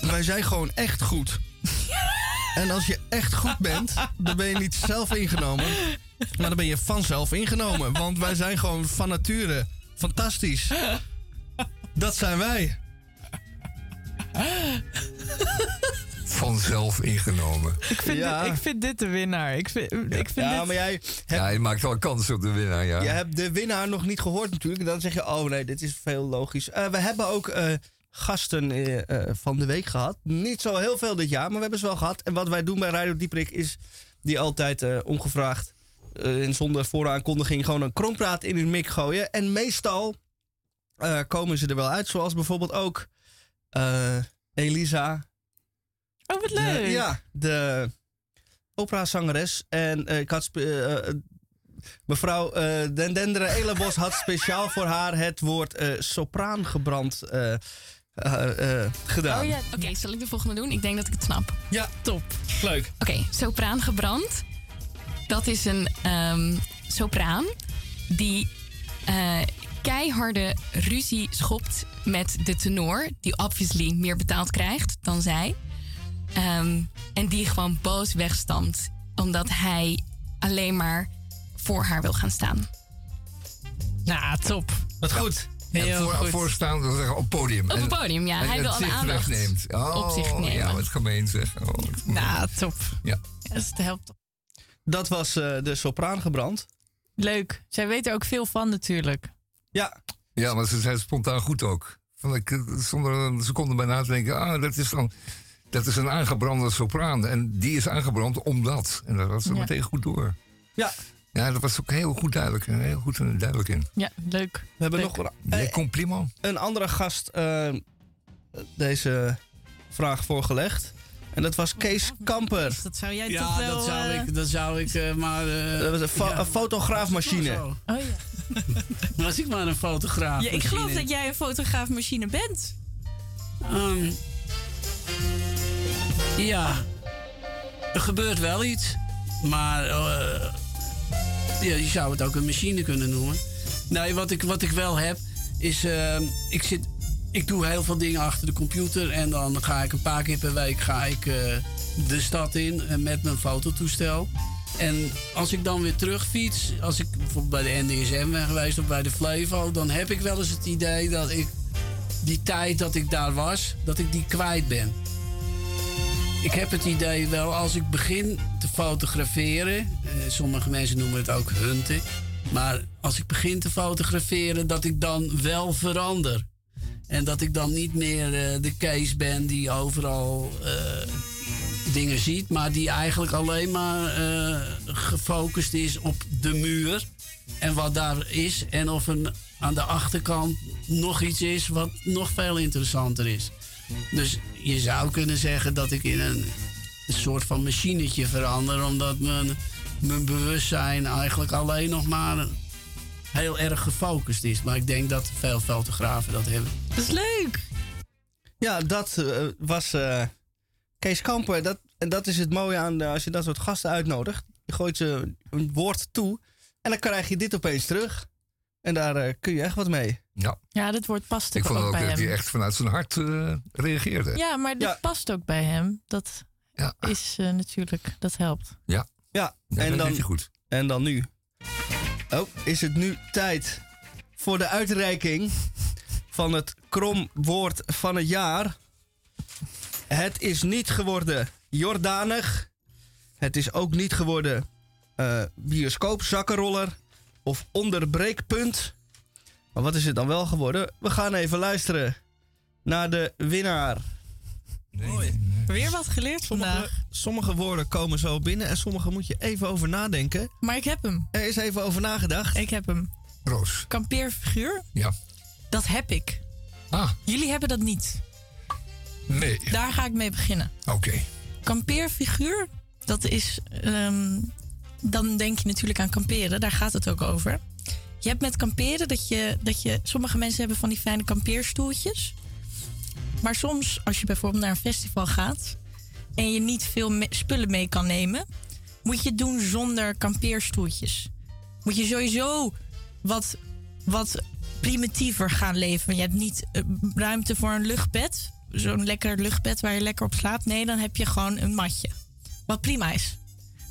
Wij zijn gewoon echt goed. En als je echt goed bent, dan ben je niet zelf ingenomen. Maar dan ben je vanzelf ingenomen. Want wij zijn gewoon van nature fantastisch. Dat zijn wij. Vanzelf ingenomen. Ik vind, Ja. dit, ik vind dit de winnaar. Ik vind, ik vind Ja, dit... maar jij hebt, Ja, je maakt wel kans op de winnaar, ja. je hebt de winnaar nog niet gehoord natuurlijk. Dan zeg je, oh nee, dit is veel logisch. Eh, we hebben ook eh, gasten eh, van de week gehad. Niet zo heel veel dit jaar, maar we hebben ze wel gehad. En wat wij doen bij Radio Dieprik is die altijd eh, ongevraagd eh, en zonder vooraankondiging gewoon een krompraat in hun mik gooien. En meestal eh, komen ze er wel uit, zoals bijvoorbeeld ook eh, Elisa. Oh, wat De- leuk. ja, de operazangeres. En eh, ik had eh, eh, mevrouw eh Den Dendere Elebos had speciaal voor haar het woord eh, sopraan gebrand eh, eh, eh, gedaan. Oh ja, Oké, zal ik de volgende doen? Ik denk dat ik het snap. Ja, top. leuk. Oké, sopraan gebrand. Dat is een ehm, sopraan die eh, keiharde ruzie schopt met de tenor, die obviously meer betaald krijgt dan zij. Ehm, en die gewoon boos wegstamt, omdat hij alleen maar voor haar wil gaan staan. Nou, top. Wat goed. En Heel voor, goed. voorstaan, dat zeggen, op het podium. Op het podium, ja. en Hij wil alle aandacht wegneemt. Oh, op zich nemen. Ja, wat gemeen zeg. Oh, wat gemeen. Nou, top. Ja. Yes, het helpt. Dat was eh, de sopraan gebrand. Leuk. Zij weet er ook veel van natuurlijk. Ja, Ja, maar ze zijn spontaan goed ook. Van ik, eh, zonder een seconde bij na te denken, ah, dat is dan. Dat is een aangebrande sopraan. En die is aangebrand omdat. En dat was ze Ja. meteen goed door. ja. Ja, dat was ook heel goed duidelijk. en Heel goed en duidelijk in. Ja, leuk. we hebben Leuk. nog een, eh, compliment. een andere gast eh, deze vraag voorgelegd. En dat was Kees Kamper. Dat zou jij toch Ja, wel... dat zou eh, ik, dat zou ik eh, maar... eh, Dat was een, fo- ja, een fotograafmachine. Oh ja. Was ik maar een fotograaf. ja. Ik geloof dat jij een fotograafmachine bent. Ehm, ja, er gebeurt wel iets. Maar eh, ja, je zou het ook een machine kunnen noemen. Nee, wat ik, wat ik wel heb, is... ehm, ik, zit, ik doe heel veel dingen achter de computer. En dan ga ik een paar keer per week ga ik, eh, de stad in met mijn fototoestel. En als ik dan weer terugfiets, als ik bijvoorbeeld bij de NDSM ben geweest of bij de Flevo... dan heb ik wel eens het idee dat ik die tijd dat ik daar was, dat ik die kwijt ben. Ik heb het idee wel, als ik begin te fotograferen, eh, sommige mensen noemen het ook hunten, maar als ik begin te fotograferen, dat ik dan wel verander. En dat ik dan niet meer eh, de Kees ben die overal eh, dingen ziet, maar die eigenlijk alleen maar eh, gefocust is op de muur en wat daar is. En of er aan de achterkant nog iets is wat nog veel interessanter is. Dus je zou kunnen zeggen dat ik in een, een soort van machinetje verander, omdat mijn, mijn bewustzijn eigenlijk alleen nog maar heel erg gefocust is. Maar ik denk dat veel fotografen dat hebben. Dat is leuk. Ja, dat eh, was eh, Kees Kamper. Dat, en dat is het mooie aan als je dat soort gasten uitnodigt. Je gooit ze een woord toe en dan krijg je dit opeens terug. En daar eh, kun je echt wat mee. Ja, Ja, dit woord past ik ook, vond ook bij dat hem. hij echt vanuit zijn hart eh, reageerde. Ja, maar dit Ja. past ook bij hem. Dat Ja. is eh, natuurlijk, dat helpt. Ja, Ja, en, dat dan, goed. en dan nu. Oh, is het nu tijd voor de uitreiking van het kromwoord van het jaar. Het is niet geworden Jordanig. Het is ook niet geworden eh bioscoopzakkenroller of onderbreekpunt. Maar wat is het dan wel geworden? We gaan even luisteren naar de winnaar. Weer wat geleerd Sommige, vandaag. sommige woorden komen zo binnen en sommige moet je even over nadenken. Maar ik heb hem. Er is even over nagedacht. Ik heb hem. Roos. Kampeerfiguur, Ja. dat heb ik. Ah, Jullie hebben dat niet. nee. Daar ga ik mee beginnen. Oké. Kampeerfiguur, dat is. ehm, dan denk je natuurlijk aan kamperen, daar gaat het ook over. Je hebt met kamperen dat je, dat je. Sommige mensen hebben van die fijne kampeerstoeltjes. Maar soms, als je bijvoorbeeld naar een festival gaat. en je niet veel spullen mee kan nemen. moet je het doen zonder kampeerstoeltjes. Moet je sowieso wat, wat primitiever gaan leven. Je hebt niet eh, ruimte voor een luchtbed. Zo'n lekker luchtbed waar je lekker op slaapt. Nee, dan heb je gewoon een matje. Wat prima is.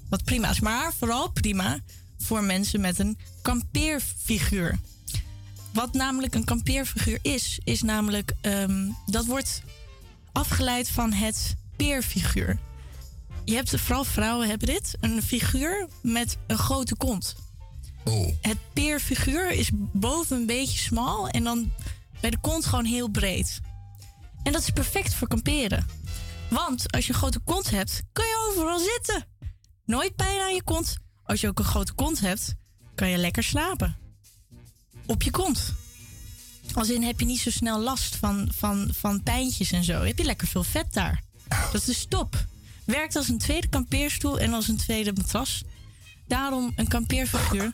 Wat prima is. Maar vooral prima voor mensen met een kampeerfiguur. Wat namelijk een kampeerfiguur is, is namelijk... ehm, dat wordt afgeleid van het peerfiguur. Je hebt, vooral vrouwen hebben dit, een figuur met een grote kont. Oh, Het peerfiguur is boven een beetje smal en dan bij de kont gewoon heel breed. En dat is perfect voor kamperen. Want als je een grote kont hebt, kan je overal zitten. Nooit pijn aan je kont. Als je ook een grote kont hebt, kan je lekker slapen. Op je kont. Als in heb je niet zo snel last van, van, van pijntjes en zo. Heb je lekker veel vet daar. Dat is top. Werkt als een tweede kampeerstoel en als een tweede matras. Daarom een kampeerfiguur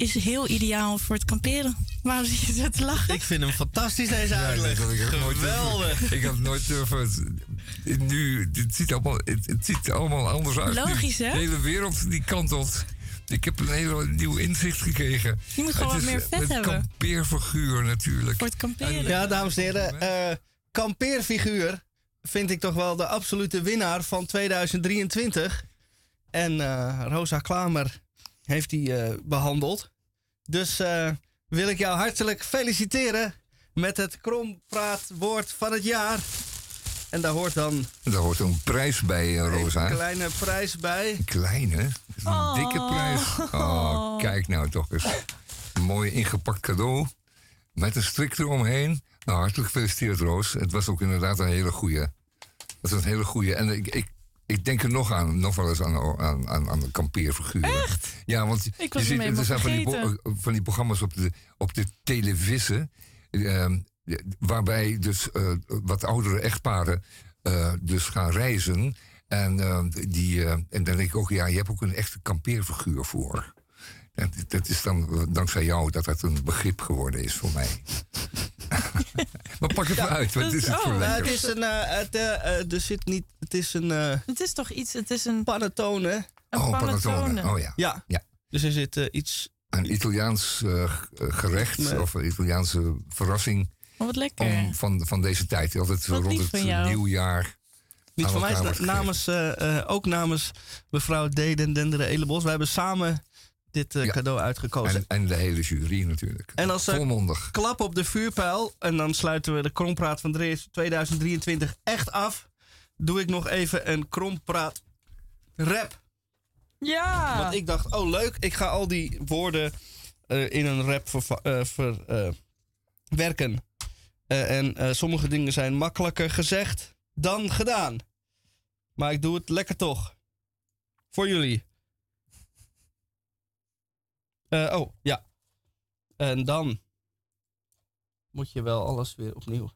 is heel ideaal voor het kamperen. Waarom zit je zo te lachen? Ik vind hem fantastisch deze Ja, uitleg. dat had ik nooit Geweldig. durven- Ik had nooit durven. Nu, het ziet allemaal, het, het ziet allemaal anders uit. Logisch, hè? De hele wereld die kantelt. Ik heb een hele nieuw inzicht gekregen. Je moet gewoon Het wat meer vet het hebben. kampeerfiguur natuurlijk. Voor het kamperen. Ja, dames en heren. eh kampeerfiguur vind ik toch wel de absolute winnaar van 2023. En eh, Rosa Klamer heeft die eh, behandeld. Dus eh, wil ik jou hartelijk feliciteren met het krompraatwoord van het jaar. En daar hoort dan Daar hoort een prijs bij, eh, Rosa. een kleine prijs bij. Klein, hè? Dat is een Oh. dikke prijs. Oh, kijk nou toch eens. Een mooi ingepakt cadeau. Met een strik eromheen. Nou, hartelijk gefeliciteerd, Roos. Het was ook inderdaad een hele goeie. Het was een hele goeie. En ik, ik, ik denk er nog aan, nog wel eens aan, aan, aan, aan de kampeerfiguren. Echt? Ja, want Ik je ziet, er zijn van die, bo- van die programma's op de, op de televisie. ehm, waarbij dus eh, wat oudere echtparen eh, dus gaan reizen. En, eh, die, eh, en dan denk ik ook, ja, je hebt ook een echte kampeerfiguur voor. Dat, dat is dan eh, dankzij jou dat dat een begrip geworden is voor mij. maar pak het maar uit, wat is het voor Nou, het is een, eh, het, eh, er zit niet, het is een Het is toch iets, het is een panettone. Een Oh, panettone. panettone. Oh ja. Ja. Ja. Dus er zit iets, Een Italiaans gerecht Nee. of een Italiaanse verrassing Oh, wat lekker. om, van, van deze tijd. Altijd Wat rond het nieuwjaar. niet van mij, namens, eh, eh, ook namens mevrouw Deden Denderen Elebos. Wij hebben samen dit eh, Ja. cadeau uitgekozen. En, en de hele jury natuurlijk. En als, Volmondig. klap op de vuurpijl. En dan sluiten we de krompraat van Drees 2023 echt af. Doe ik nog even een krompraat rap. Ja. Want ik dacht, oh leuk, ik ga al die woorden eh, in een rap verva- eh, eh. Eh, en eh, sommige dingen zijn makkelijker gezegd dan gedaan. Maar ik doe het lekker toch. Voor jullie. Eh, oh, ja. En dan moet je wel alles weer opnieuw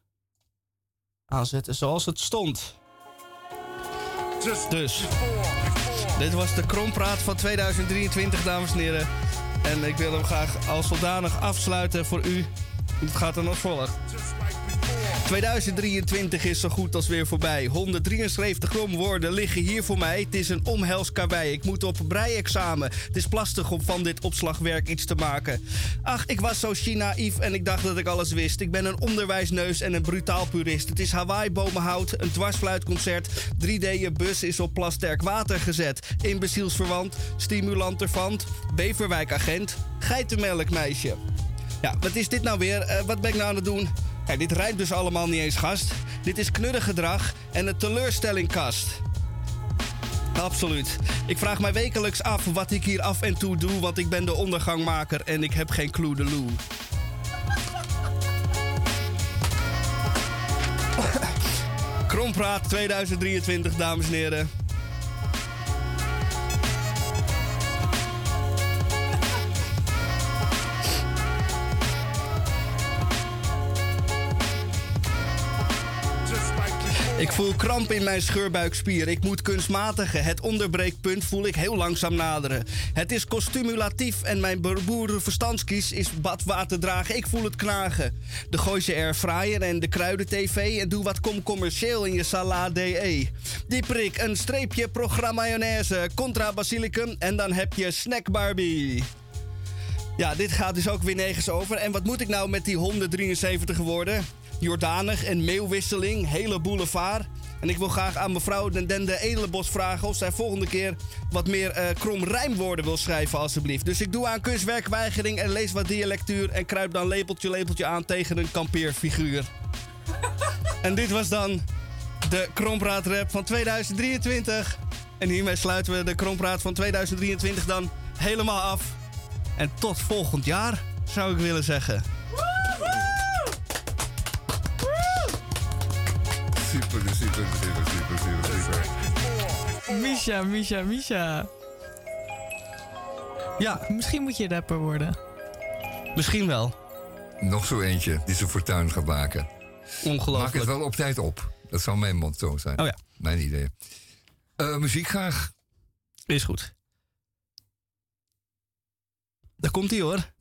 aanzetten zoals het stond. Dus, dit was de krompraat van 2023, dames en heren. En ik wil hem graag als zodanig afsluiten voor u. Het gaat dan als volgt. 2023 is zo goed als weer voorbij. 173 kromwoorden liggen hier voor mij. Het is een omhelskawei. Ik moet op breiexamen. Het is lastig om van dit opslagwerk iets te maken. Ach, ik was zo China-naïef en ik dacht dat ik alles wist. Ik ben een onderwijsneus en een brutaal purist. Het is Hawaii-bomenhout, een dwarsfluitconcert. 3D je bus is op plasterk water gezet. Imbecielsverwant, stimulantervant, beverwijkagent, geitenmelkmeisje. Ja, wat is dit nou weer? Eh, wat ben ik nou aan het doen? Kijk, dit rijdt dus allemaal niet eens gast. Dit is knuddengedrag en een teleurstellingkast. Absoluut. Ik vraag mij wekelijks af wat ik hier af en toe doe, want ik ben de ondergangmaker en ik heb geen clue de loe. Krompraat 2023, dames en heren. Ik voel kramp in mijn scheurbuikspier. Ik moet kunstmatige. Het onderbreekpunt voel ik heel langzaam naderen. Het is kostumulatief en mijn boerenverstandskies is badwater dragen. Ik voel het knagen. De Gooise airfryer en de kruiden-tv. En doe wat kom commercieel in je salade DE. Die prik, een streepje programma mayonaise, contra basilicum en dan heb je snack Barbie. Ja, dit gaat dus ook weer nergens over. En wat moet ik nou met die 173 woorden? Jordanig en meeuwwisseling, hele boulevard. En ik wil graag aan mevrouw Den Dende Edelenbos vragen of zij volgende keer wat meer eh, krom wil schrijven, alstublieft. Dus ik doe aan kunstwerkweigering en lees wat dialectuur en kruip dan lepeltje lepeltje aan tegen een kampeerfiguur. en dit was dan de Krompraat Rap van 2023. En hiermee sluiten we de Krompraat van 2023 dan helemaal af. En tot volgend jaar, zou ik willen zeggen. Super, super, super, super, super, super. Misha, Misha, Misha. Ja. Misschien moet je rapper worden. Misschien wel. Nog zo eentje die zijn fortuin gaat maken. Ongelooflijk. Maak het wel op tijd op. Dat zou mijn motto zijn. Oh ja. Mijn idee. Eh, muziek graag. Is goed. Daar komt hij hoor.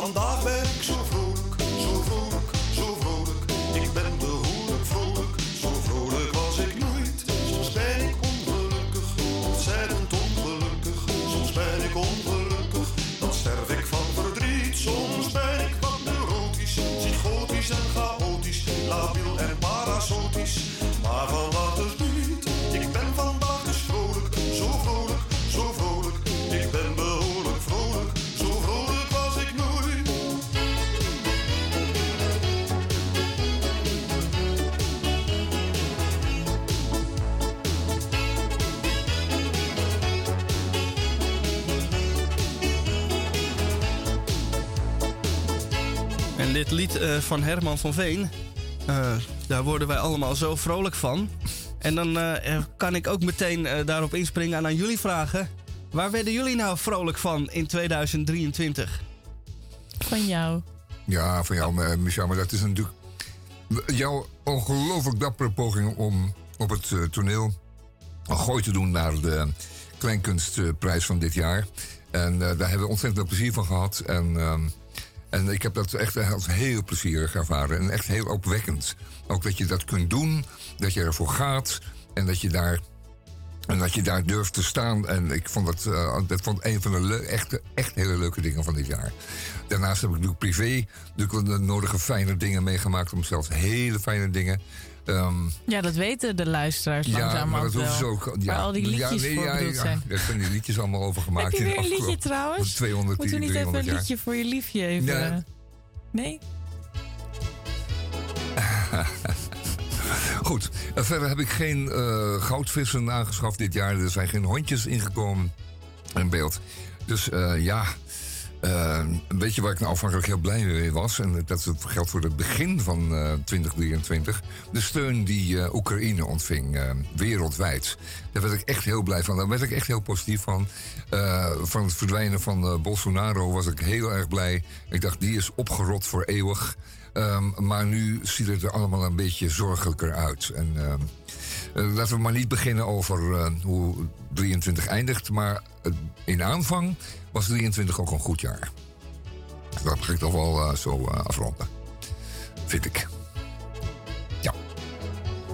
Vandaag ben ik zo vroeg. Lied eh, van Herman van Veen, eh, daar worden wij allemaal zo vrolijk van. En dan eh, kan ik ook meteen eh, daarop inspringen en aan jullie vragen. Waar werden jullie nou vrolijk van in 2023? Van jou. Ja, van jou, eh, Michel, maar dat is natuurlijk jouw ongelooflijk dappere poging om op het eh, toneel een gooi te doen naar de Kleinkunstprijs van dit jaar. En eh, daar hebben we ontzettend veel plezier van gehad. En, ehm, en ik heb dat echt als heel plezierig ervaren en echt heel opwekkend. Ook dat je dat kunt doen, dat je ervoor gaat en dat je daar en dat je daar durft te staan. En ik vond dat, eh, dat vond een van de echt, echt hele leuke dingen van dit jaar. Daarnaast heb ik natuurlijk privé natuurlijk de nodige fijne dingen meegemaakt. Om zelfs hele fijne dingen. Ehm, Ja, dat weten de luisteraars ja, maar dat hoeven ze ook. Waar al die liedjes nee, voor ja, ja, zijn. Daar zijn die liedjes allemaal over gemaakt. Heb je weer een liedje trouwens? 200, Moeten we niet even 300 een jaar. liedje voor je liefje even... Ja. Nee? Goed, verder heb ik geen eh, goudvissen aangeschaft dit jaar. Er zijn geen hondjes ingekomen in beeld. Dus eh, ja, eh, weet je waar ik nou afhankelijk heel blij mee was? En dat geldt voor het begin van eh 2023. De steun die eh, Oekraïne ontving eh, wereldwijd. Daar werd ik echt heel blij van. Daar werd ik echt heel positief van. Eh, van het verdwijnen van Bolsonaro was ik heel erg blij. Ik dacht, die is opgerot voor eeuwig. Ehm, maar nu ziet het er allemaal een beetje zorgelijker uit. En ehm, laten we maar niet beginnen over eh, hoe 23 eindigt. Maar eh, in aanvang was 23 ook een goed jaar. Dat mag ik toch wel eh, zo eh, afronden. Vind ik.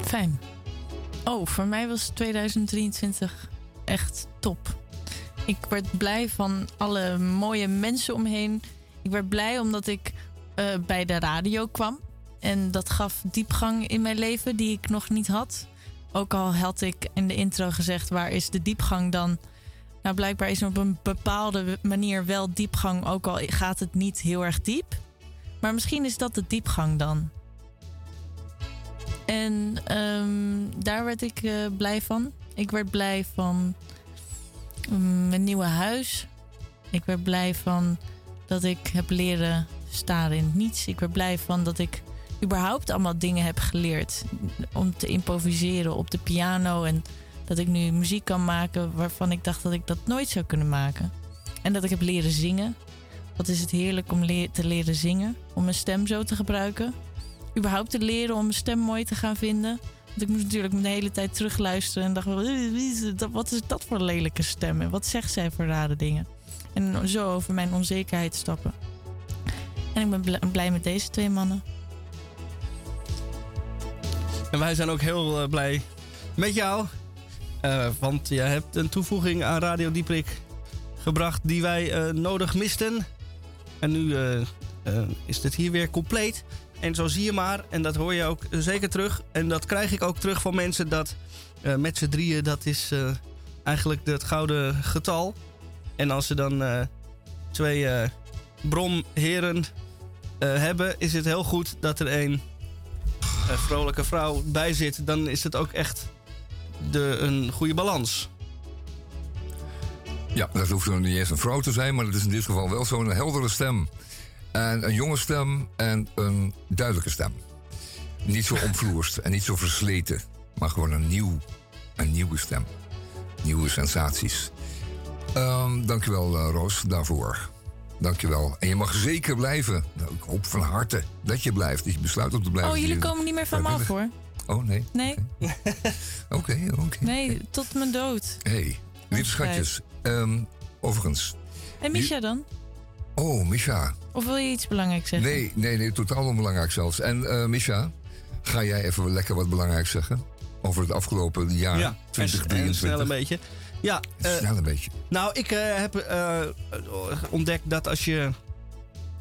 Fijn. Oh, voor mij was 2023 echt top. Ik werd blij van alle mooie mensen omheen. Ik werd blij omdat ik eh, bij de radio kwam. En dat gaf diepgang in mijn leven die ik nog niet had. Ook al had ik in de intro gezegd, waar is de diepgang dan? Nou, blijkbaar is er op een bepaalde manier wel diepgang, ook al gaat het niet heel erg diep. Maar misschien is dat de diepgang dan. En ehm, daar werd ik eh, blij van. Ik werd blij van mm, mijn nieuwe huis. Ik werd blij van dat ik heb leren staan in niets. Ik werd blij van dat ik überhaupt allemaal dingen heb geleerd. Om te improviseren op de piano. En dat ik nu muziek kan maken waarvan ik dacht dat ik dat nooit zou kunnen maken. En dat ik heb leren zingen. Wat is het heerlijk om te leren zingen. Om mijn stem zo te gebruiken überhaupt te leren om mijn stem mooi te gaan vinden. Want ik moest natuurlijk de hele tijd terugluisteren en dacht, wel, "Eh, wie is het? wat is dat voor lelijke stem? En wat zegt zij voor rare dingen? En zo over mijn onzekerheid stappen. En ik ben bl- blij met deze twee mannen. En wij zijn ook heel eh, blij met jou. Eh, want je hebt een toevoeging aan Radio Dieprik gebracht die wij eh, nodig misten. En nu is het hier weer compleet. En zo zie je maar, en dat hoor je ook zeker terug. En dat krijg ik ook terug van mensen dat met z'n drieën, dat is eigenlijk het gouden getal. En als ze dan twee bromheren hebben, is het heel goed dat er een vrolijke vrouw bij zit. Dan is het ook echt de, een goede balans. Ja, dat hoeft nog niet eens een vrouw te zijn, maar het is in dit geval wel zo'n heldere stem. En een jonge stem en een duidelijke stem. Niet zo omvloerst en niet zo versleten, maar gewoon een, nieuw, een nieuwe stem. Nieuwe sensaties. Ehm dankjewel, eh, Roos, daarvoor. Dankjewel. En je mag zeker blijven. Nou, ik hoop van harte dat je blijft. Dat je besluit om te blijven. Oh, jullie komen niet meer van me af hoor. Oh, nee. Nee, Oké, oké. nee, tot mijn dood. Hey, lieve schatjes. Ehm, overigens. En Misha dan? Oh, Misha. Of wil je iets belangrijks zeggen? Nee, nee, nee, totaal onbelangrijk zelfs. En eh Misha, ga jij even lekker wat belangrijks zeggen? Over het afgelopen jaar, ja, en- en 2023. snel een beetje. Ja, eh, Snel een beetje. Nou, ik eh, heb eh, ontdekt dat als je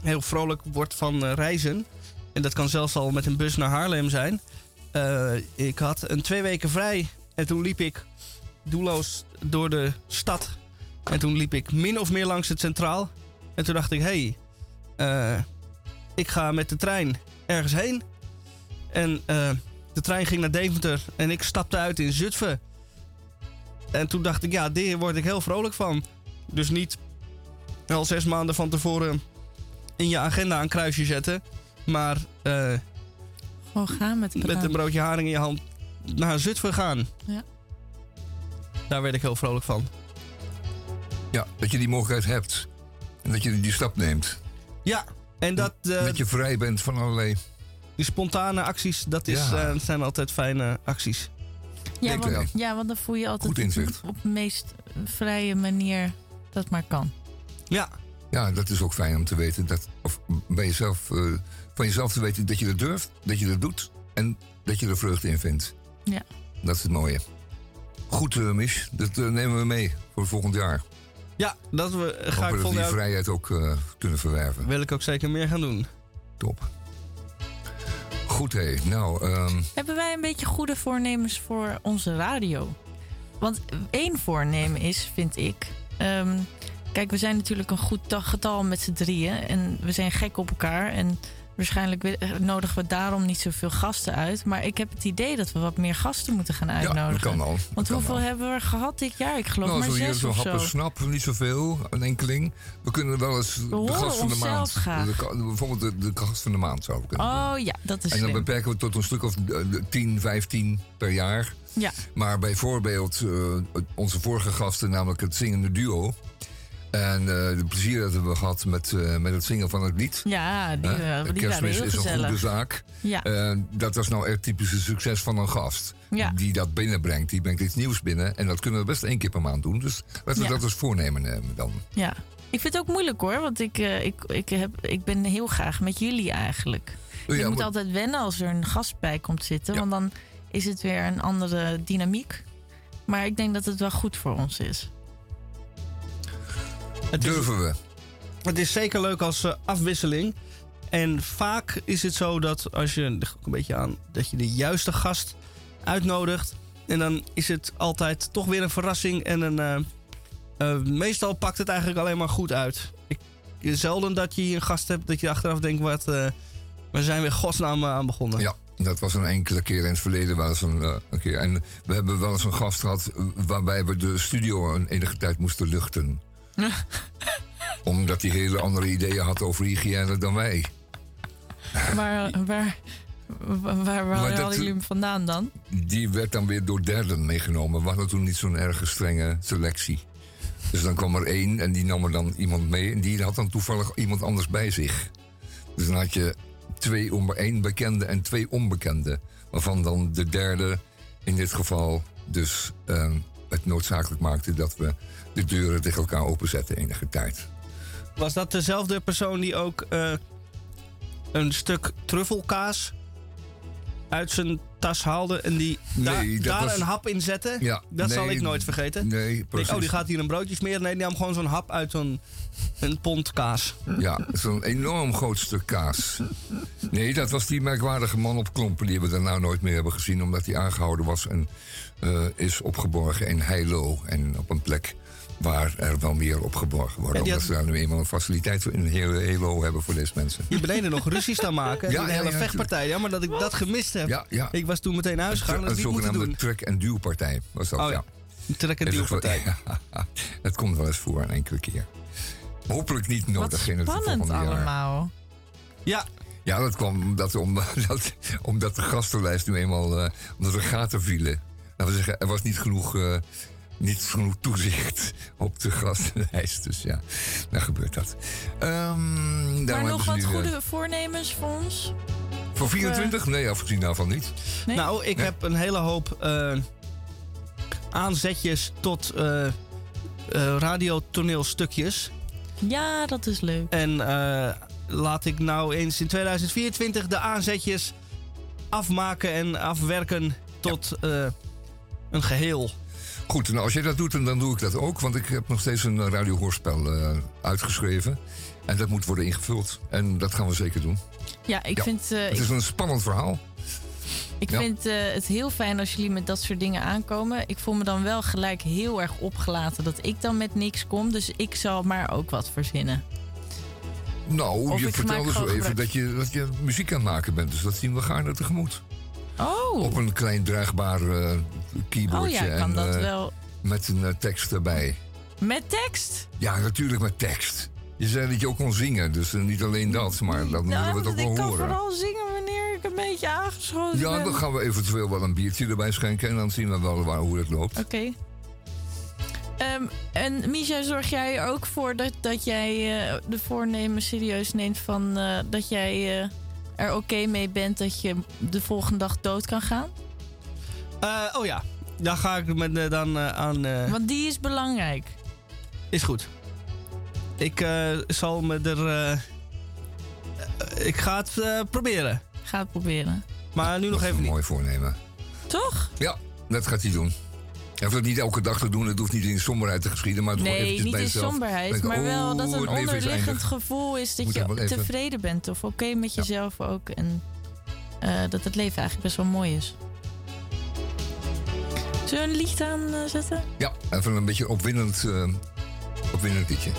heel vrolijk wordt van reizen... en dat kan zelfs al met een bus naar Haarlem zijn... ik had een twee weken vrij en toen liep ik doelloos door de stad. En toen liep ik min of meer langs het centraal. En toen dacht ik, hé, hey, ik ga met de trein ergens heen. En de trein ging naar Deventer en ik stapte uit in Zutphen. En toen dacht ik, ja, hier word ik heel vrolijk van. Dus niet al zes maanden van tevoren in je agenda een kruisje zetten. Maar eh, Gewoon gaan met de met een broodje haring in je hand naar Zutphen gaan. Ja. Daar werd ik heel vrolijk van. Ja, dat je die mogelijkheid hebt. En dat je die stap neemt. Ja, en dat, eh, dat je vrij bent van allerlei... die spontane acties, dat is, Ja. eh, zijn altijd fijne acties. Ja want, ja, want dan voel je altijd Goed inzicht. op de meest vrije manier dat maar kan. Ja, Ja, dat is ook fijn om te weten dat... Of bij jezelf, eh, van jezelf te weten dat je dat durft, dat je dat doet... en dat je er vreugde in vindt. Ja. Dat is het mooie. Goed, Mich. Dat eh, nemen we mee voor volgend jaar. ja dat we, ga Hopen ik dat we die vrijheid ook eh, kunnen verwerven. wil ik ook zeker meer gaan doen. Top. Goed, hé. Nou, ehm, Hebben wij een beetje goede voornemens voor onze radio? Want één voornemen is, vind ik. ehm, kijk, we zijn natuurlijk een goed ta- getal met z'n drieën. En we zijn gek op elkaar. En waarschijnlijk eh, nodigen we daarom niet zoveel gasten uit. Maar ik heb het idee dat we wat meer gasten moeten gaan ja, uitnodigen. dat kan al. Want kan hoeveel al. hebben we er gehad dit jaar? Ik geloof Nou, maar zo zes zo'n of happen zo. snap, niet zoveel, een enkeling. We kunnen wel eens de horen gast van de maand. graag. De bijvoorbeeld de, de gast van de maand we kunnen. Oh ja, dat is En dan slim. beperken we tot een stuk of eh, 10, 15 per jaar. Ja, Maar bijvoorbeeld eh, onze vorige gasten, namelijk het zingende duo. En eh, de plezier dat we hebben gehad met, eh, met het zingen van het lied. ja die, eh, die Kerstmis heel is een gezellig. goede zaak. Ja. Dat was nou echt typisch een succes van een gast. Ja. Die dat binnenbrengt. Die brengt iets nieuws binnen. En dat kunnen we best één keer per maand doen. Dus laten we Ja. dat als voornemen nemen dan. Ja, ik vind het ook moeilijk hoor, want ik, ik, ik, heb, ik ben heel graag met jullie eigenlijk. Ja, je moet maar- altijd wennen als er een gast bij komt zitten, want dan is het weer een andere dynamiek. Maar ik denk dat het wel goed voor ons is. Het Durven we. het is zeker leuk als eh, afwisseling. En vaak is het zo dat als je, een beetje aan, dat je de juiste gast uitnodigt. En dan is het altijd toch weer een verrassing. En een, eh, eh, meestal pakt het eigenlijk alleen maar goed uit. Ik, zelden dat je hier een gast hebt dat je achteraf denkt, wat, waar zijn we in godsnaam aan begonnen. Ja, dat was een enkele keer in het verleden wel eens een, een keer. En we hebben wel eens een gast gehad eh, waarbij we de studio een enige tijd moesten luchten. Omdat hij hele andere ideeën had over hygiëne dan wij. Waar, waar, waar, waar, waar dat- hadden jullie hem vandaan dan? Die werd dan weer door derden meegenomen. We hadden toen niet zo'n erg strenge selectie. Dus dan kwam er één en die nam er dan iemand mee. En die had dan toevallig iemand anders bij zich. Dus dan had je twee één bekende en twee onbekende. Waarvan dan de derde in dit geval dus eh, het noodzakelijk maakte dat we de deuren tegen elkaar openzetten enige tijd. Was dat dezelfde persoon die ook eh, een stuk truffelkaas uit zijn tas haalde en die Nee, daar was- een hap in zette? Ja, dat zal ik nooit vergeten. Nee, Ik denk, precies. oh, die gaat hier een broodje smeren. Nee, die nam gewoon zo'n hap uit zo'n een pond kaas. Ja, zo'n enorm groot stuk kaas. Nee, dat was die merkwaardige man op klompen die we daarna nooit meer hebben gezien, omdat hij aangehouden was en eh, is opgeborgen in Heilo. En op een plek waar er wel meer opgeborgen wordt. Ja, die omdat had- ze daar nu eenmaal een faciliteit in Heilo hebben voor deze mensen. Hier beneden nog ruzies staan maken. Ja, een hele ja, vechtpartij. Jammer dat ik dat gemist heb. Ja, ja. Ik was toen meteen naar huis gegaan en Een moeten zogenaamde doen. trek- en duwpartij was dat, Oh ja, ja. een trek- en Het komt wel eens voor, een enkele keer. Hopelijk niet Wat nodig in het spannend volgende jaar. allemaal. Ja, Ja, dat kwam omdat, omdat, omdat de gastenlijst nu eenmaal... eh, omdat er gaten vielen. Laten we zeggen, er was niet genoeg, eh, niet genoeg toezicht op de gastenlijst. Dus ja, dan gebeurt dat. Ehm daarom Maar nog wat nu, eh, goede voornemens voor ons? Voor 24? Nee, afgezien daarvan niet. Nee? Nou, ik Nee. heb een hele hoop eh, aanzetjes tot eh eh radiotoneelstukjes. Ja, dat is leuk. En eh, laat ik nou eens in 2024 de aanzetjes afmaken en afwerken tot eh, een geheel. Goed, nou als jij dat doet, dan- doe ik dat ook. Want ik heb nog steeds een radiohoorspel eh, uitgeschreven. En dat moet worden ingevuld. En dat gaan we zeker doen. Ja, ik Ja, vind, eh, Het is een spannend verhaal. ik ja. vind eh, het heel fijn als jullie met dat soort dingen aankomen. Ik voel me dan wel gelijk heel erg opgelaten dat ik dan met niks kom. Dus ik zal maar ook wat verzinnen. Nou, Of je vertelde zo even gebruik- dat je, dat je muziek aan het maken bent. Dus dat zien we gaarne tegemoet. Oh, Op een klein draagbaar eh, oh keyboardje. ja, kan en dat eh, wel. met een eh, tekst erbij. Met tekst? Ja, natuurlijk met tekst. Je zei dat je ook kon zingen, dus eh, niet alleen dat, maar dat willen we Nou, toch wel ik kan horen. vooral zingen wanneer ik een beetje aangeschoten Ja, ben. dan gaan we eventueel wel een biertje erbij schenken en dan zien we wel waar, hoe het loopt. Oké. Ehm, en Misha, zorg jij er ook voor dat, dat jij de voornemen serieus neemt van dat jij er oké mee bent dat je de volgende dag dood kan gaan? Eh, oh ja, dan ga ik met, eh, dan eh, aan... eh, Want die is belangrijk. Is goed. Ik eh, zal me er... ik ga het eh, proberen. Ga het proberen. Maar nu nog Dat even een niet. mooi voornemen. Toch? Ja, dat gaat hij doen. Hij hoeft het niet elke dag te doen, het hoeft niet in somberheid te geschieden, maar het Nee, niet bij in somberheid, denken, maar wel oh, dat een het onderliggend gevoel is dat Moet je even- tevreden bent of oké met jezelf ook. En eh, dat het leven eigenlijk best wel mooi is. Zullen we een lied aan eh, zetten? Ja, even een beetje opwindend, eh opwindend liedje.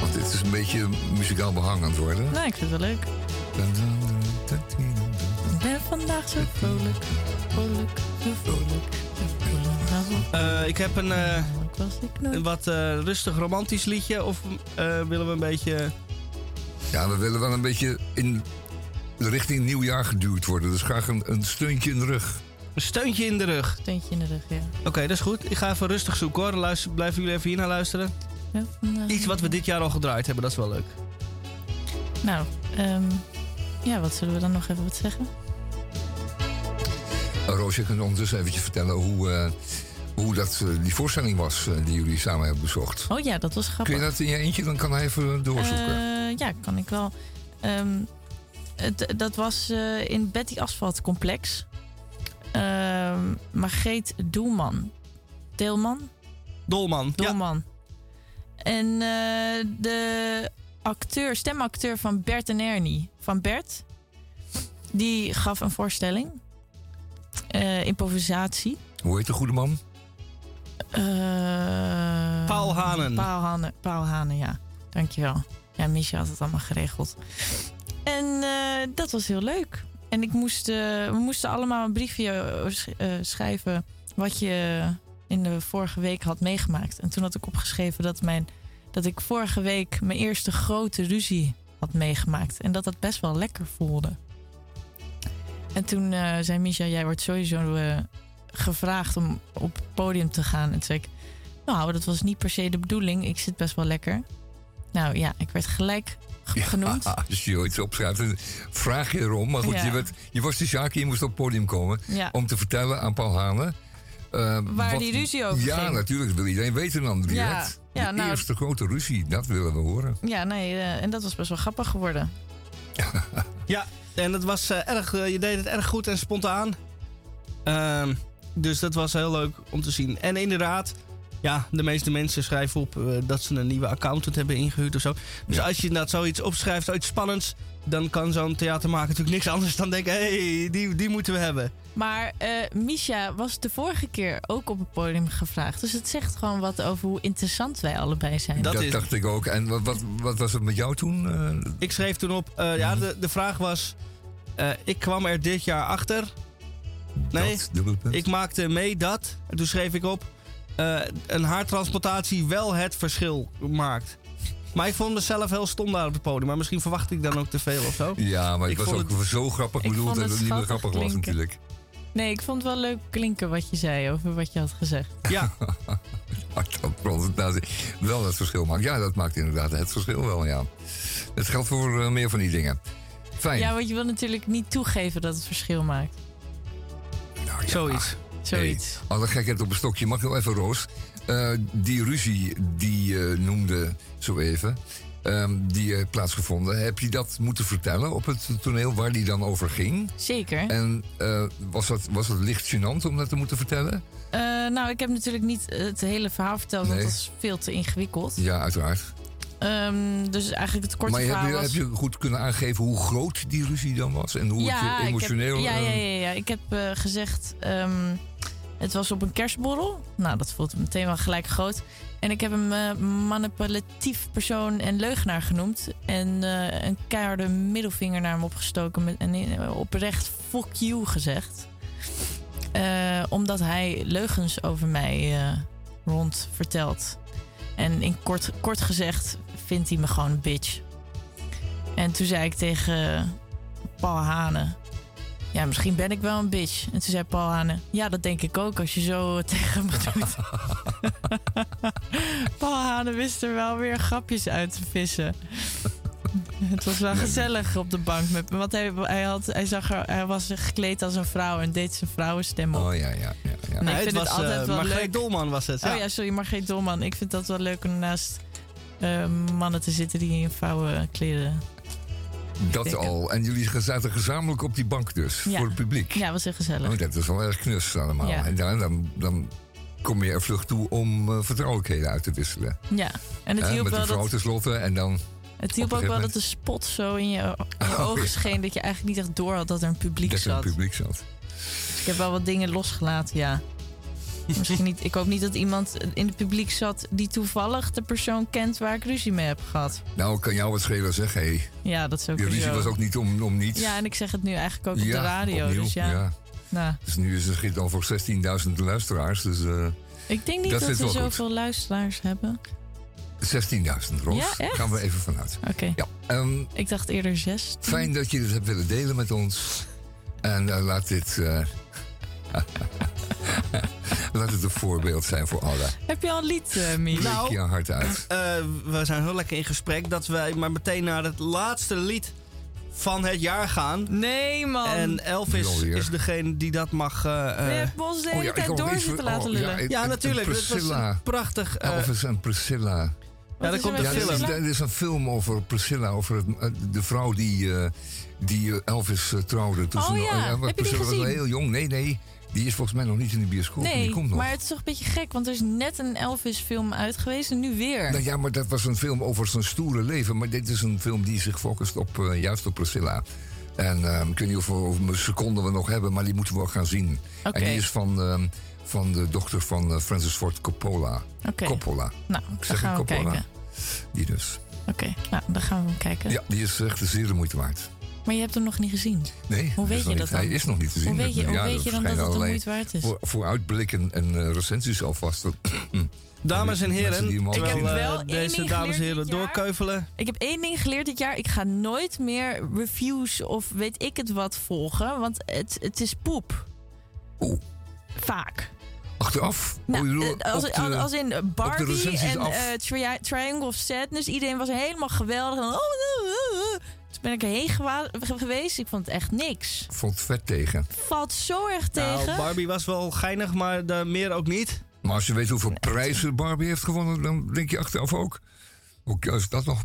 Want dit is een beetje muzikaal behangend worden. Nou, ik vind het wel leuk. Ik ben vandaag zo vrolijk, vrolijk, zo vrolijk. zo vrolijk. Eh, ik heb een, eh, een wat eh, rustig romantisch liedje. Of eh, willen we een beetje... Ja, we willen wel een beetje in de richting nieuwjaar geduwd worden. Dus graag een, een steuntje in de rug. Een steuntje in de rug. Steuntje in de rug, ja. Oké, dat is goed. Ik ga even rustig zoeken hoor. Luister, blijven jullie even hier naar luisteren. Ja, vandaag- Iets wat we dit jaar al gedraaid hebben, dat is wel leuk. Nou, ehm, ja, wat zullen we dan nog even wat zeggen? Roosje, kun je ondertussen eventjes vertellen hoe, eh, hoe dat, eh, die voorstelling was eh, die jullie samen hebben bezocht. Oh ja, dat was grappig. Kun je dat in je eentje? Dan kan hij even doorzoeken. Eh, ja, kan ik wel. Ehm, het, dat was eh, in Betty Asphalt Complex. Ehm Margreet Doelman. Deelman? Dolman. Dolman. En eh, de acteur, stemacteur van Bert en Ernie, van Bert, die gaf een voorstelling. Eh, improvisatie. Hoe heet de goede man? Eh, Paul Hanen. Paul Hanen, Paul Hanen, ja. Dankjewel. Ja, Misha had het allemaal geregeld. En eh, dat was heel leuk. En ik moest, eh, we moesten allemaal een briefje eh, eh, schrijven wat je in de vorige week had meegemaakt. En toen had ik opgeschreven dat, mijn, dat ik vorige week mijn eerste grote ruzie had meegemaakt. En dat dat best wel lekker voelde. En toen zei Misha, jij wordt sowieso gevraagd om op het podium te gaan. En toen zei ik, nou, dat was niet per se de bedoeling. Ik zit best wel lekker. Nou ja, ik werd gelijk genoemd. Ja, als je iets opschrijft, dan vraag je erom. Maar goed, Ja. je, werd, je was de en je moest op het podium komen. Ja. Om te vertellen aan Paul Hanen. eh, Waar wat- die ruzie over Ja, ging. natuurlijk. Dat wil iedereen weten dan direct. Ja, de nou- eerste grote ruzie, dat willen we horen. Ja, nee, eh, en dat was best wel grappig geworden. Ja, en het was eh, erg, je deed het erg goed en spontaan. Ehm, dus dat was heel leuk om te zien. En inderdaad, ja, de meeste mensen schrijven op eh, dat ze een nieuwe accountant hebben ingehuurd of zo. Dus als je inderdaad zoiets opschrijft, zoiets spannends, dan kan zo'n theatermaker natuurlijk niks anders dan denken: hé, hey, die, die moeten we hebben. Maar eh Misha was de vorige keer ook op het podium gevraagd. Dus het zegt gewoon wat over hoe interessant wij allebei zijn. Dat, dacht ik ook. En wat, wat, wat was het met jou toen? eh? Ik schreef toen op, eh, ja, de, de vraag was: eh, ik kwam er dit jaar achter. Nee, Dat, ik maakte mee dat. En toen schreef ik op: eh, een haartransplantatie wel het verschil maakt. Maar ik vond mezelf heel stom daar op het podium. Maar misschien verwacht ik dan ook te veel of zo. Ja, maar het Ik was vond ook zo grappig ik bedoeld vond dat het het niet meer grappig was natuurlijk. Nee, ik vond het wel leuk klinken wat je zei over wat je had gezegd. Ja. Hartransplantatie wel het verschil maakt. Ja, dat maakt inderdaad het verschil wel, ja. Het geldt voor eh, meer van die dingen. Fijn. Ja, want je wil natuurlijk niet toegeven dat het verschil maakt. Zoiets. Zoiets. Hey, alle gekheid op een stokje. Mag ik nog even, Roos? Eh, die ruzie die je noemde zo even, ehm, die heeft plaatsgevonden. Heb je dat moeten vertellen op het toneel waar die dan over ging? Zeker. En eh, was, dat, was dat licht gênant om dat te moeten vertellen? Eh, nou, ik heb natuurlijk niet het hele verhaal verteld, want dat is veel te ingewikkeld. Ja, uiteraard. Ehm, dus eigenlijk het korte maar heb verhaal je, was... heb je goed kunnen aangeven hoe groot die ruzie dan was? En hoe het je ik emotioneel... Heb, ja, ja, eh, ja, ja. Ik heb gezegd, ehm, het was op een kerstborrel. Nou, dat voelt meteen wel gelijk groot. En ik heb hem eh, manipulatief persoon en leugenaar genoemd. En eh, een keiharde middelvinger naar hem opgestoken. Met, en oprecht fuck you gezegd. Eh, omdat hij leugens over mij rond vertelt. En in kort, kort gezegd vindt hij me gewoon een bitch. En toen zei ik tegen Paul Hane... Ja, misschien ben ik wel een bitch. En toen zei Paul Hane... Ja, dat denk ik ook als je zo tegen me doet. Paul Hane wist er wel weer grapjes uit te vissen. Het was wel gezellig op de bank met me. Want hij, hij, had, hij, zag er, hij was gekleed als een vrouw en deed zijn vrouwenstem op. Oh ja, ja, ja. ja. Nee, ik vind het was het altijd eh, wel Margreet leuk. Dolman was het. Oh ja, sorry, Margreet Dolman. Ik vind dat wel leuk om naast eh, mannen te zitten die in vrouwenkleren. Dat al. En jullie zaten gezamenlijk op die bank dus, Ja. voor het publiek. Ja, was heel gezellig. Oh, dat is wel erg knus allemaal. Ja. En dan, dan, dan kom je er vlug toe om eh, vertrouwelijkheden uit te wisselen. Ja, en het hielp met wel dat, en dan... het hielp ook wel dat de spot zo in je, in je Oh, ogen ja. scheen dat je eigenlijk niet echt door had dat er een publiek dat er een zat. publiek zat. Dus ik heb wel wat dingen losgelaten, ja. Misschien niet. Ik hoop niet dat iemand in het publiek zat die toevallig de persoon kent waar ik ruzie mee heb gehad. Nou, kan jou wat schelen zeg. Hey, Ja, dat is ook je ruzie zo. was ook niet om, om niets. Ja, en ik zeg het nu eigenlijk ook op de radio. opnieuw, dus ja. ja. Nou, Dus nu is het al voor 16.000 luisteraars. Dus eh, ik denk niet Dat we goed. zoveel luisteraars hebben. 16.000, Ros. Ja, echt? Gaan we even vanuit. Oké. Ja, ehm, Ik dacht eerder zes. fijn dat je dit hebt willen delen met ons. En eh, laat dit... eh, laat het een voorbeeld zijn voor allen. Heb je al een lied, eh Mies? Breek je hart uit. Eh, we zijn heel lekker in gesprek dat wij maar meteen naar het laatste lied van het jaar gaan. Nee, man. En Elvis is degene die dat mag. eh, eh, We hebben ons de Oh hele ja, ik tijd door zitten laten oh, ja, lullen. ik- ja, en- natuurlijk. en Het was Priscilla. een prachtig. eh, Elvis en Priscilla. Wat is er komt Ja, een er is, film. er is een film over Priscilla, over het, eh, de vrouw die, eh, die eh, Elvis eh, trouwde. Toen Oh ja, maar heb je die Priscilla was heel jong. Nee, nee, die is volgens mij nog niet in de bioscoop. maar die Nee, komt nog. maar het is toch een beetje gek, want er is net een Elvis-film uit geweest en nu weer. Nou ja, maar dat was een film over zijn stoere leven. Maar dit is een film die zich focust op, eh, juist op Priscilla. En ehm, ik weet niet hoeveel, seconden we nog hebben, maar die moeten we wel gaan zien. En die is van, ehm, van de dochter van eh, Francis Ford Coppola. Oké. Coppola. Nou, Ik zeg gaan we Coppola. kijken. Die dus. Oké, nou, dan gaan we hem kijken. Ja, die is echt zeer de moeite waard. Maar je hebt hem nog niet gezien. Nee, Hoe weet je dat niet- dan? Hij is nog niet te zien. Hoe weet je, hoe Ja, weet je dan dat het de moeite waard is? Voor, vooruitblikken en eh, recensies alvast. Dames en heren, ik heb. Wel deze dames en heren doorkeuvelen. Ik heb één ding geleerd dit jaar. Ik ga nooit meer reviews of weet ik het wat volgen. Want het, het is poep. Oeh. Vaak. Achteraf? Nou, Oh, eh, als, de- als, in Barbie en eh, Tri- Triangle of Sadness. Iedereen was helemaal geweldig. En, oh, oh. Toen ben ik erheen gewa- geweest. Ik vond het echt niks. vond het vet tegen. Valt zo erg tegen. Nou, Barbie was wel geinig, maar de, meer ook niet. Maar als je weet hoeveel prijzen Barbie heeft gewonnen, dan denk je achteraf ook. Hoe is dat nog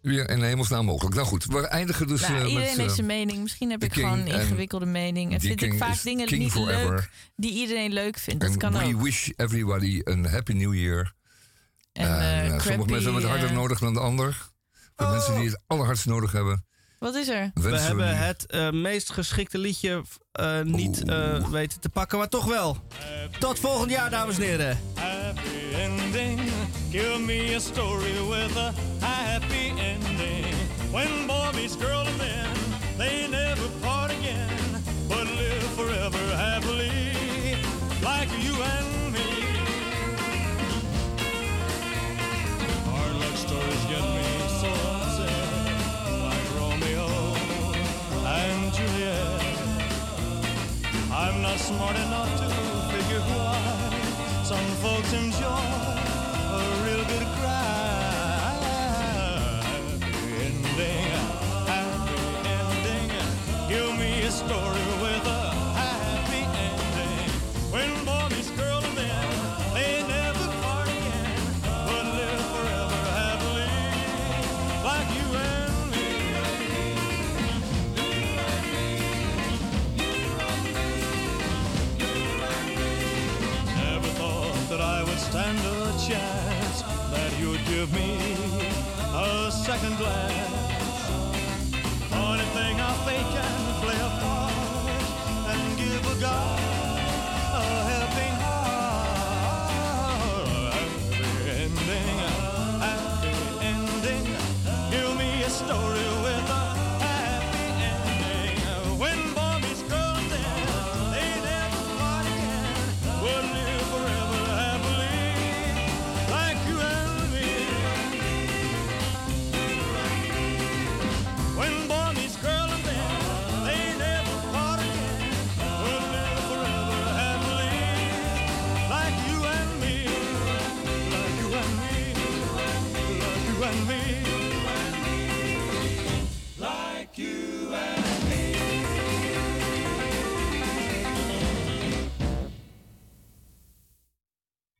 weer in hemelsnaam mogelijk? Nou goed, we eindigen dus Nou, eh, iedereen met... heeft eh, zijn mening. Misschien heb ik King gewoon een en ingewikkelde mening. En vind ik vaak dingen King niet forever. leuk die iedereen leuk vindt. Dat kan we ook. wish everybody a happy new year. En, En, eh, sommige mensen hebben het harder nodig dan de ander. Voor mensen die het allerhardst nodig hebben. Wat is er? We wensen hebben nu- het eh, meest geschikte liedje eh, niet eh, weten te pakken, maar toch wel. Tot volgend jaar, dames en heren. happy ending. Give me a story with a happy ending. When boy meets girl and then they never part again, but live forever happily, like you and me. Hard luck stories get me not smart enough to figure why some folks enjoy second glance. Funny thing how fate can play a part and give a guy